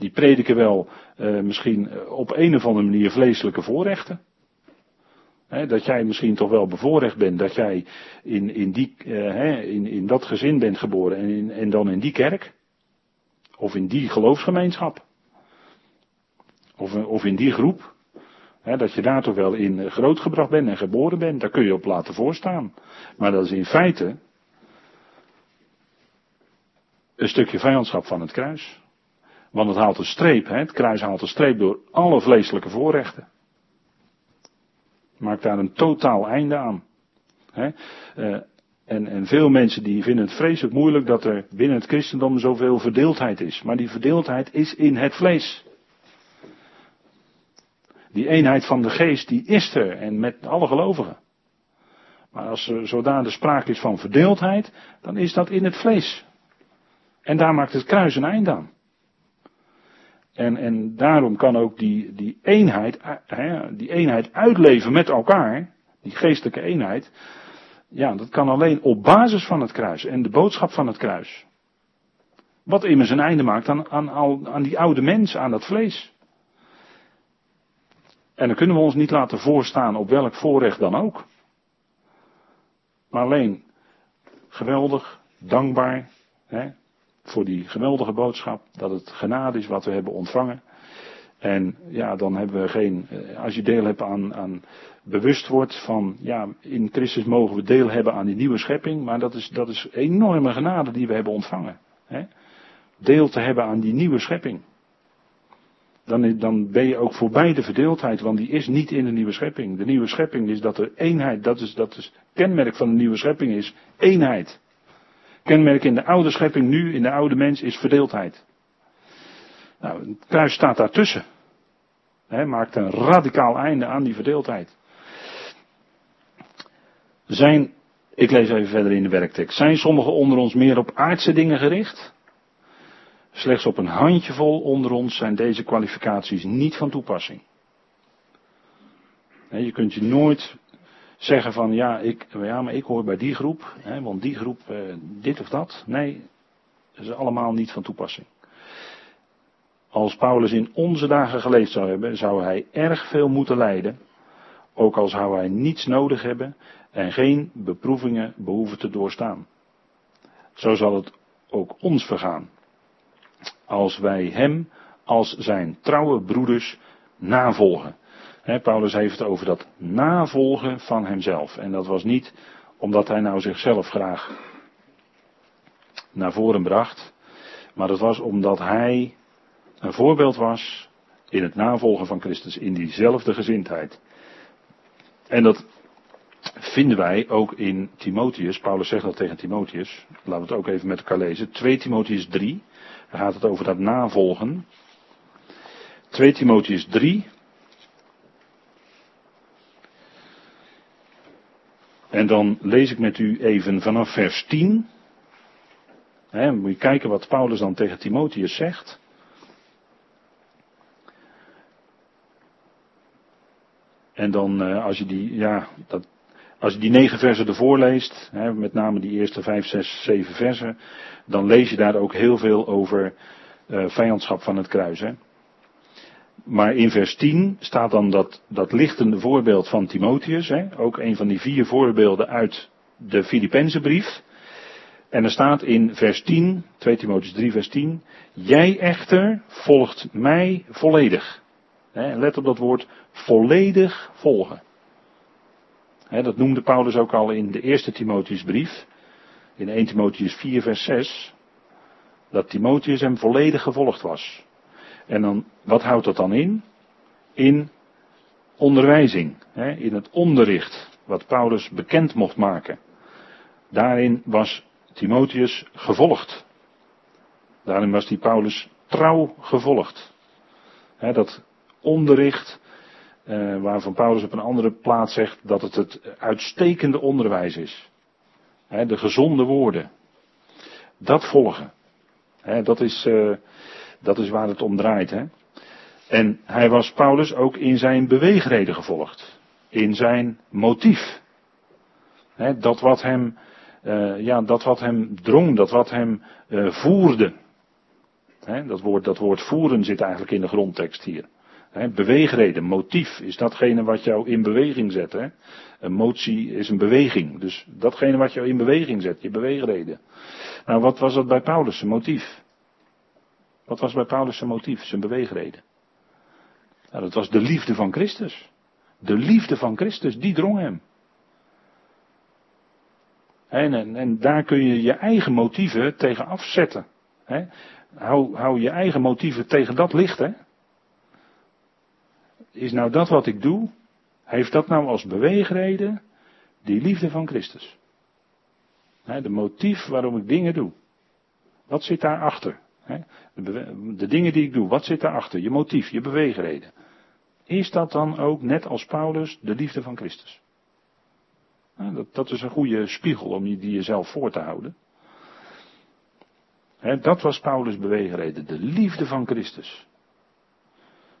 Speaker 1: Die prediken wel uh, misschien eh, op een of andere manier vleeselijke voorrechten. dat jij misschien toch wel bevoorrecht bent dat jij in, in, die, uh, in, in dat gezin bent geboren en, in, en dan in die kerk. Of in die geloofsgemeenschap. Of, of in die groep. dat je daar toch wel in grootgebracht bent en geboren bent. Daar kun je op laten voorstaan. Maar dat is in feite een stukje vijandschap van het kruis. Want het haalt een streep, hè? het kruis haalt een streep door alle vleeselijke voorrechten. Maakt daar een totaal einde aan. Hè? Uh, en, en veel mensen die vinden het vreselijk moeilijk dat er binnen het christendom zoveel verdeeldheid is. Maar die verdeeldheid is in het vlees. Die eenheid van de geest, die is er en met alle gelovigen. Maar als er zodanig sprake is van verdeeldheid, dan is dat in het vlees. En daar maakt het kruis een eind aan. En, en daarom kan ook die, die, eenheid, hè, die eenheid uitleven met elkaar, die geestelijke eenheid, ja, dat kan alleen op basis van het kruis en de boodschap van het kruis. Wat immers een einde maakt aan, aan, aan die oude mens, aan dat vlees. En dan kunnen we ons niet laten voorstaan op welk voorrecht dan ook. Maar alleen geweldig, dankbaar, hè, voor die geweldige boodschap, dat het genade is wat we hebben ontvangen. En ja, dan hebben we geen, eh, als je deel hebt aan, aan bewust wordt van, ja, in Christus mogen we deel hebben aan die nieuwe schepping, maar dat is, dat is enorme genade die we hebben ontvangen. Hè? Deel te hebben aan die nieuwe schepping. Dan, dan ben je ook voorbij de verdeeldheid, want die is niet in de nieuwe schepping. De nieuwe schepping is dat er eenheid, dat is, dat is kenmerk van de nieuwe schepping is eenheid. Kenmerk in de oude schepping nu, in de oude mens, is verdeeldheid. Nou, het kruis staat daartussen. He, maakt een radicaal einde aan die verdeeldheid. Zijn, ik lees even verder in de werktekst. Zijn sommigen onder ons meer op aardse dingen gericht? Slechts op een handjevol onder ons zijn deze kwalificaties niet van toepassing. je kunt je nooit zeggen van ja, ik, ja, maar ik hoor bij die groep, hè, want die groep eh, dit of dat. Nee, dat is allemaal niet van toepassing. Als Paulus in onze dagen geleefd zou hebben, zou hij erg veel moeten lijden, ook al zou hij niets nodig hebben en geen beproevingen behoeven te doorstaan. Zo zal het ook ons vergaan, als wij hem als zijn trouwe broeders navolgen. Paulus heeft het over dat navolgen van hemzelf. En dat was niet omdat hij nou zichzelf graag naar voren bracht. Maar dat was omdat hij een voorbeeld was in het navolgen van Christus, in diezelfde gezindheid. En dat vinden wij ook in Timotheus. Paulus zegt dat tegen Timotheus. Laten we het ook even met elkaar lezen. 2 Timotheus 3. Daar gaat het over dat navolgen. 2 Timotheus 3, En dan lees ik met u even vanaf vers 10. He, moet je kijken wat Paulus dan tegen Timotheus zegt. En dan uh, als je die, ja, dat, als je die negen versen ervoor leest, met name die eerste vijf, zes, zeven versen, dan lees je daar ook heel veel over uh, vijandschap van het kruis. Maar in vers 10 staat dan dat, dat lichtende voorbeeld van Timotheus. Hè? Ook een van die vier voorbeelden uit de Filippense brief. En er staat in vers 10, 2 Timotheus 3 vers 10. Jij echter volgt mij volledig. Hè? Let op dat woord volledig volgen. Hè, dat noemde Paulus ook al in de eerste Timotheus brief. In 1 Timotheus 4 vers 6. Dat Timotheus hem volledig gevolgd was. En dan, wat houdt dat dan in? In onderwijzing, hè, in het onderricht, wat Paulus bekend mocht maken. Daarin was Timotheus gevolgd. Daarin was die Paulus trouw gevolgd. Hè, dat onderricht, eh, waarvan Paulus op een andere plaats zegt dat het het uitstekende onderwijs is. Hè, de gezonde woorden. Dat volgen. Dat is. Eh, Dat is waar het om draait. Hè? En hij was Paulus ook in zijn beweegreden gevolgd. In zijn motief. Hè, dat wat hem, uh, ja, dat wat hem drong, dat wat hem uh, voerde. Hè, dat, woord, dat woord voeren zit eigenlijk in de grondtekst hier. Hè, beweegreden, motief, is datgene wat jou in beweging zet. Hè? Een motie is een beweging. Dus datgene wat jou in beweging zet, je beweegreden. Nou, wat was dat bij Paulus, zijn motief? Wat was bij Paulus zijn motief, zijn beweegreden? Nou, dat was de liefde van Christus. De liefde van Christus, die drong hem. En, en, en daar kun je je eigen motieven tegen afzetten. Hou, hou je eigen motieven tegen dat licht. Hè? Is nou dat wat ik doe, heeft dat nou als beweegreden die liefde van Christus? De motief waarom ik dingen doe. Wat zit daarachter? De, dingen die ik doe, wat zit daarachter? Je motief, je beweegreden. Is dat dan ook, net als Paulus, de liefde van Christus? dat, dat, is een goede spiegel om die, die jezelf voor te houden. dat was Paulus' beweegreden, de liefde van Christus.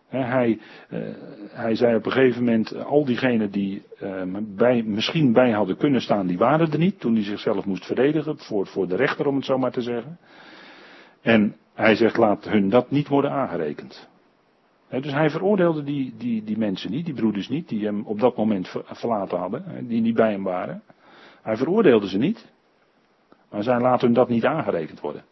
Speaker 1: hij, uh, hij zei op een gegeven moment, al diegenen die uh, bij, misschien bij hadden kunnen staan, die waren er niet, toen hij zichzelf moest verdedigen, voor, voor de rechter om het zo maar te zeggen. En hij zegt, laat hun dat niet worden aangerekend dus hij veroordeelde die, die, die mensen niet, die broeders niet, die hem op dat moment verlaten hadden, die niet bij hem waren. Hij veroordeelde ze niet, maar zij laten hun dat niet aangerekend worden.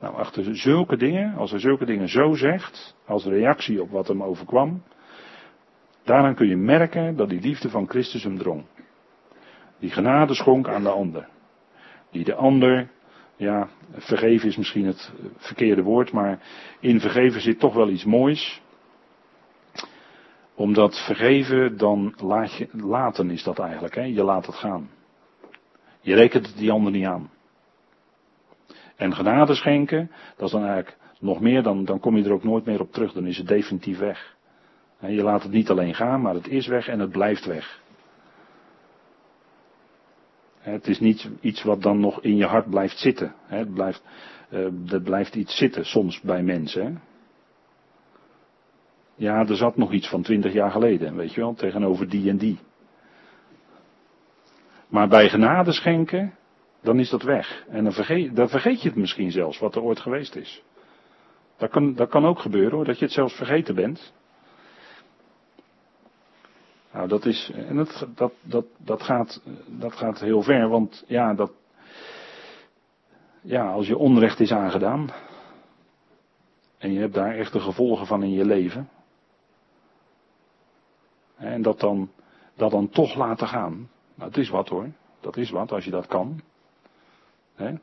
Speaker 1: Nou, achter zulke dingen, als hij zulke dingen zo zegt, als reactie op wat hem overkwam, daaraan kun je merken dat die liefde van Christus hem drong. Die genade schonk aan de ander. Die de ander ja, vergeven is misschien het verkeerde woord, maar in vergeven zit toch wel iets moois. Omdat vergeven, dan laat je, laten is dat eigenlijk, hè? je laat het gaan. Je rekent het die ander niet aan. En genade schenken, dat is dan eigenlijk nog meer, dan, dan kom je er ook nooit meer op terug, dan is het definitief weg. Je laat het niet alleen gaan, maar het is weg en het blijft weg. Het is niet iets wat dan nog in je hart blijft zitten. Het blijft, uh, blijft iets zitten soms bij mensen. Ja, er zat nog iets van twintig jaar geleden, weet je wel, tegenover die en die. Maar bij genade schenken, dan is dat weg. En dan vergeet, dan vergeet je het misschien zelfs, wat er ooit geweest is. Dat kan, dat kan ook gebeuren hoor, dat je het zelfs vergeten bent. Nou, dat is, en dat, dat, dat, dat, gaat, dat gaat heel ver, want ja, dat, ja, als je onrecht is aangedaan, en je hebt daar echt de gevolgen van in je leven, en dat dan, dat dan toch laten gaan, nou, het is wat hoor, dat is wat als je dat kan. Ik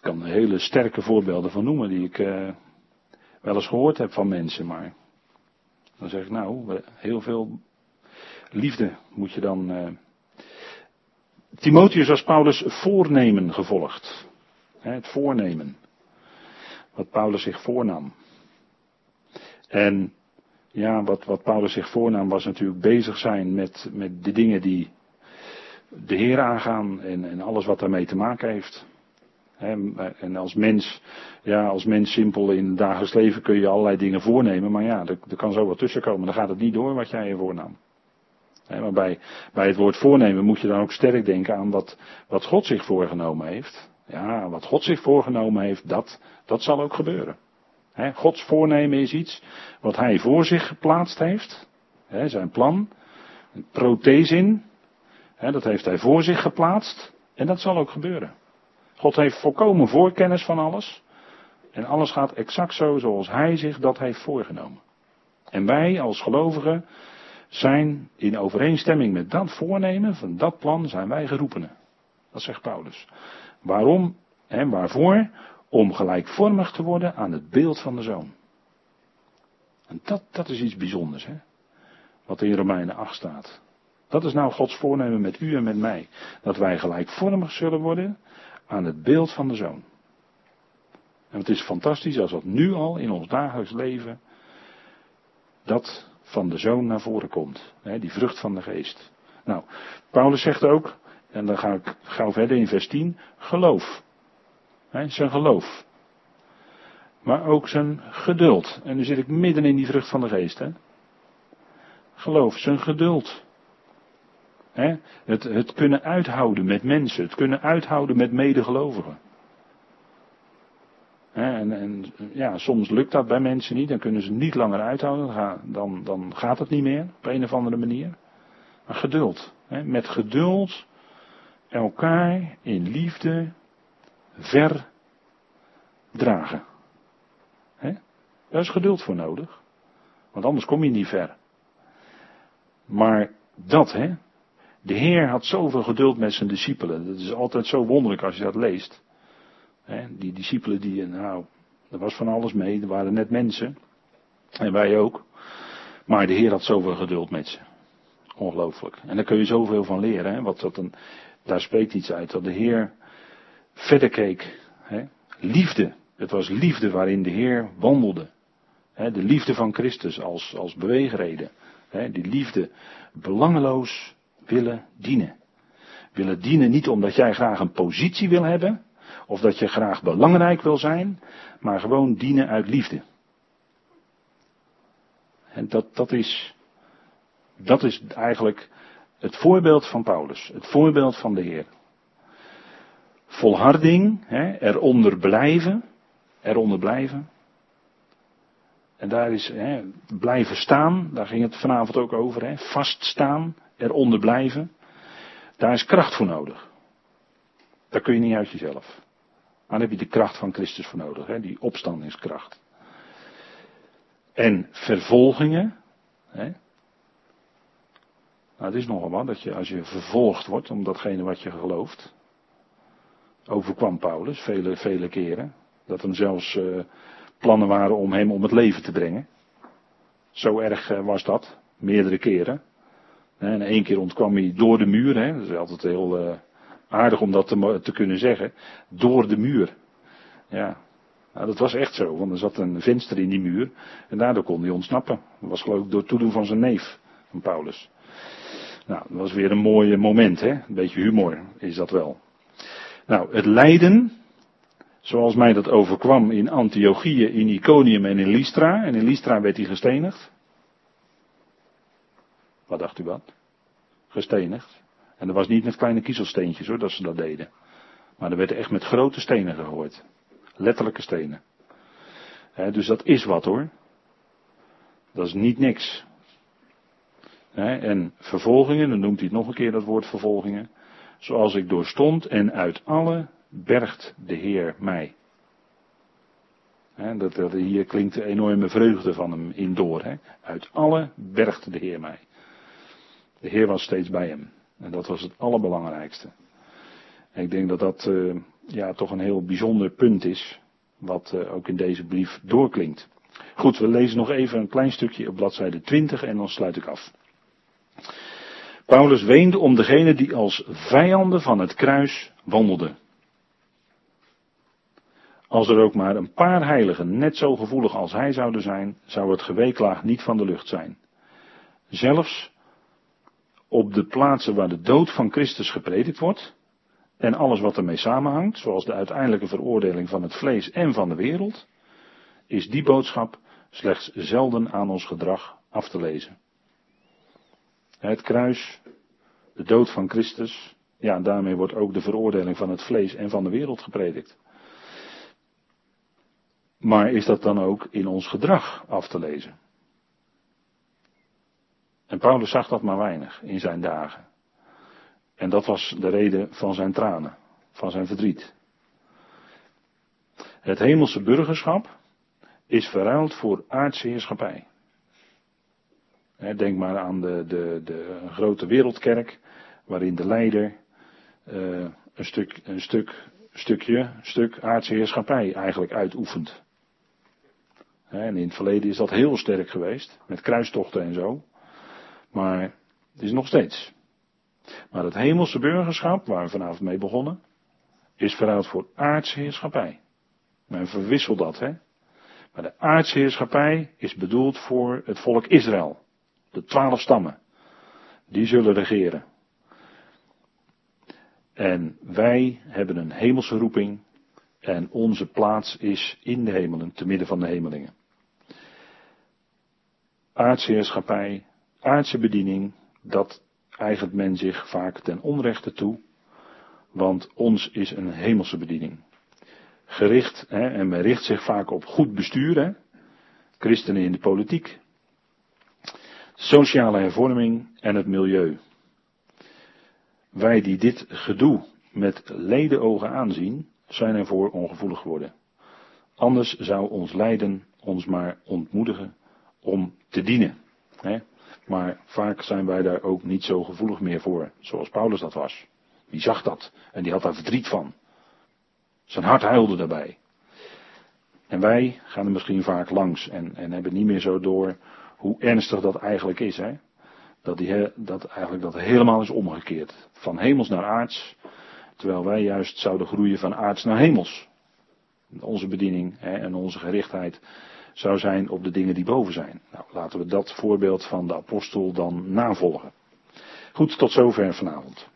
Speaker 1: kan hele sterke voorbeelden van noemen die ik uh, wel eens gehoord heb van mensen, maar dan zeg ik nou, heel veel liefde moet je dan. Uh... Timotheus als Paulus voornemen gevolgd. het voornemen. Wat Paulus zich voornam. En ja, wat, wat Paulus zich voornam was natuurlijk bezig zijn met, met de dingen die de Heer aangaan en, en alles wat daarmee te maken heeft. En als mens, ja, als mens simpel in het dagelijks leven kun je allerlei dingen voornemen, maar ja, er, kan zo wat tussen komen. Dan gaat het niet door wat jij je voornam. Maar bij, bij het woord voornemen moet je dan ook sterk denken aan wat, wat God zich voorgenomen heeft. Ja, wat God zich voorgenomen heeft, dat, dat zal ook gebeuren. Gods voornemen is iets wat hij voor zich geplaatst heeft. zijn plan, prothesin, dat heeft hij voor zich geplaatst. En dat zal ook gebeuren. God heeft volkomen voorkennis van alles. En alles gaat exact zo zoals Hij zich dat heeft voorgenomen. En wij als gelovigen zijn in overeenstemming met dat voornemen, van dat plan, zijn wij geroepenen. Dat zegt Paulus. Waarom en waarvoor? Om gelijkvormig te worden aan het beeld van de zoon. En dat, dat is iets bijzonders, hè? Wat in Romeinen 8 staat. Dat is nou Gods voornemen met u en met mij. Dat wij gelijkvormig zullen worden aan het beeld van de zoon. En het is fantastisch als dat nu al in ons dagelijks leven dat van de zoon naar voren komt. Hè, die vrucht van de geest. Nou, Paulus zegt ook, en dan ga ik gauw verder in vers 10, geloof. Hè, zijn geloof. Maar ook zijn geduld. En nu zit ik midden in die vrucht van de geest. Hè? Geloof, zijn geduld. Hè? Het, het kunnen uithouden met mensen. Het kunnen uithouden met medegelovigen. En, en, ja, soms lukt dat bij mensen niet, dan kunnen ze niet langer uithouden, dan, dan gaat het niet meer op een of andere manier. Maar geduld. Met geduld elkaar in liefde verdragen. Daar is geduld voor nodig. Want anders kom je niet ver. Maar dat, hè. De Heer had zoveel geduld met zijn discipelen. Dat is altijd zo wonderlijk als je dat leest. Die discipelen die, nou, er was van alles mee. Er waren net mensen. En wij ook. Maar de Heer had zoveel geduld met ze. Ongelooflijk. En daar kun je zoveel van leren. Hè? Wat dat een, daar spreekt iets uit. Dat de Heer verder keek. Liefde. Het was liefde waarin de Heer wandelde. De liefde van Christus als, als beweegreden. Die liefde belangeloos willen dienen. Willen dienen niet omdat jij graag een positie wil hebben. Of dat je graag belangrijk wil zijn. Maar gewoon dienen uit liefde. En dat, dat is dat is eigenlijk het voorbeeld van Paulus, het voorbeeld van de Heer. Volharding, hè, eronder blijven, eronder blijven. En daar is hè, blijven staan, daar ging het vanavond ook over, hè, vaststaan, eronder blijven. Daar is kracht voor nodig. Daar kun je niet uit jezelf. Dan heb je de kracht van Christus voor nodig, hè, die opstandingskracht. En vervolgingen, hè, nou, het is nogal wat dat je als je vervolgd wordt om datgene wat je gelooft. Overkwam Paulus vele, vele keren. Dat er zelfs uh, plannen waren om hem om het leven te brengen. Zo erg uh, was dat. Meerdere keren. En één keer ontkwam hij door de muur. Hè. Dat is altijd heel uh, aardig om dat te, kunnen zeggen. Door de muur. Ja. Nou, dat was echt zo. Want er zat een venster in die muur. En daardoor kon hij ontsnappen. Dat was geloof ik door toedoen van zijn neef. Van Paulus. Nou, dat was weer een mooi moment, hè? Een beetje humor is dat wel. Nou, het lijden, zoals mij dat overkwam in Antiochië, in Iconium en in Lystra. En in Lystra werd hij gestenigd. Wat dacht u wat? Gestenigd. En dat was niet met kleine kiezelsteentjes hoor, dat ze dat deden. Maar er werd echt met grote stenen gegooid. Letterlijke stenen. dus dat is wat hoor. Dat is niet niks en vervolgingen, dan noemt hij het nog een keer dat woord vervolgingen. Zoals ik doorstond en uit alle bergt de Heer mij. dat, dat, hier klinkt de enorme vreugde van hem in door. Uit alle bergt de Heer mij. De Heer was steeds bij hem. En dat was het allerbelangrijkste. En ik denk dat dat uh, ja, toch een heel bijzonder punt is. Wat uh, ook in deze brief doorklinkt. Goed, we lezen nog even een klein stukje op bladzijde 20 en dan sluit ik af. Paulus weende om degene die als vijanden van het kruis wandelden. Als er ook maar een paar heiligen net zo gevoelig als hij zouden zijn, zou het geweeklaag niet van de lucht zijn. Zelfs op de plaatsen waar de dood van Christus gepredikt wordt, en alles wat ermee samenhangt, zoals de uiteindelijke veroordeling van het vlees en van de wereld, is die boodschap slechts zelden aan ons gedrag af te lezen. Het kruis, de dood van Christus, ja, daarmee wordt ook de veroordeling van het vlees en van de wereld gepredikt. Maar is dat dan ook in ons gedrag af te lezen? En Paulus zag dat maar weinig in zijn dagen. En dat was de reden van zijn tranen, van zijn verdriet. Het hemelse burgerschap is verruild voor aardse heerschappij. Denk maar aan de, de, de grote wereldkerk, waarin de leider uh, een, stuk, een stuk, stukje, stuk aardse heerschappij eigenlijk uitoefent. En in het verleden is dat heel sterk geweest, met kruistochten en zo. Maar het is nog steeds. Maar het hemelse burgerschap, waar we vanavond mee begonnen, is verruild voor aardse heerschappij. Men verwisselt dat, hè. Maar de aardse heerschappij is bedoeld voor het volk Israël. De twaalf stammen. Die zullen regeren. En wij hebben een hemelse roeping En onze plaats is in de hemelen, te midden van de hemelingen. Aardse heerschappij, aardse bediening, dat eigent men zich vaak ten onrechte toe, want ons is een hemelse bediening. Gericht, hè, en men richt zich vaak op goed bestuur, hè, christenen in de politiek, sociale hervorming en het milieu. Wij die dit gedoe met ledenogen aanzien, zijn ervoor ongevoelig geworden. Anders zou ons lijden ons maar ontmoedigen om te dienen. Maar vaak zijn wij daar ook niet zo gevoelig meer voor, zoals Paulus dat was. Die zag dat en die had daar verdriet van. Zijn hart huilde daarbij. En wij gaan er misschien vaak langs en, en hebben niet meer zo door hoe ernstig dat eigenlijk is. Hè? Dat, die, dat eigenlijk dat helemaal is omgekeerd. Van hemels naar aards. Terwijl wij juist zouden groeien van aards naar hemels. Onze bediening hè, en onze gerichtheid zou zijn op de dingen die boven zijn. Nou, laten we dat voorbeeld van de apostel dan navolgen. Goed, tot zover vanavond.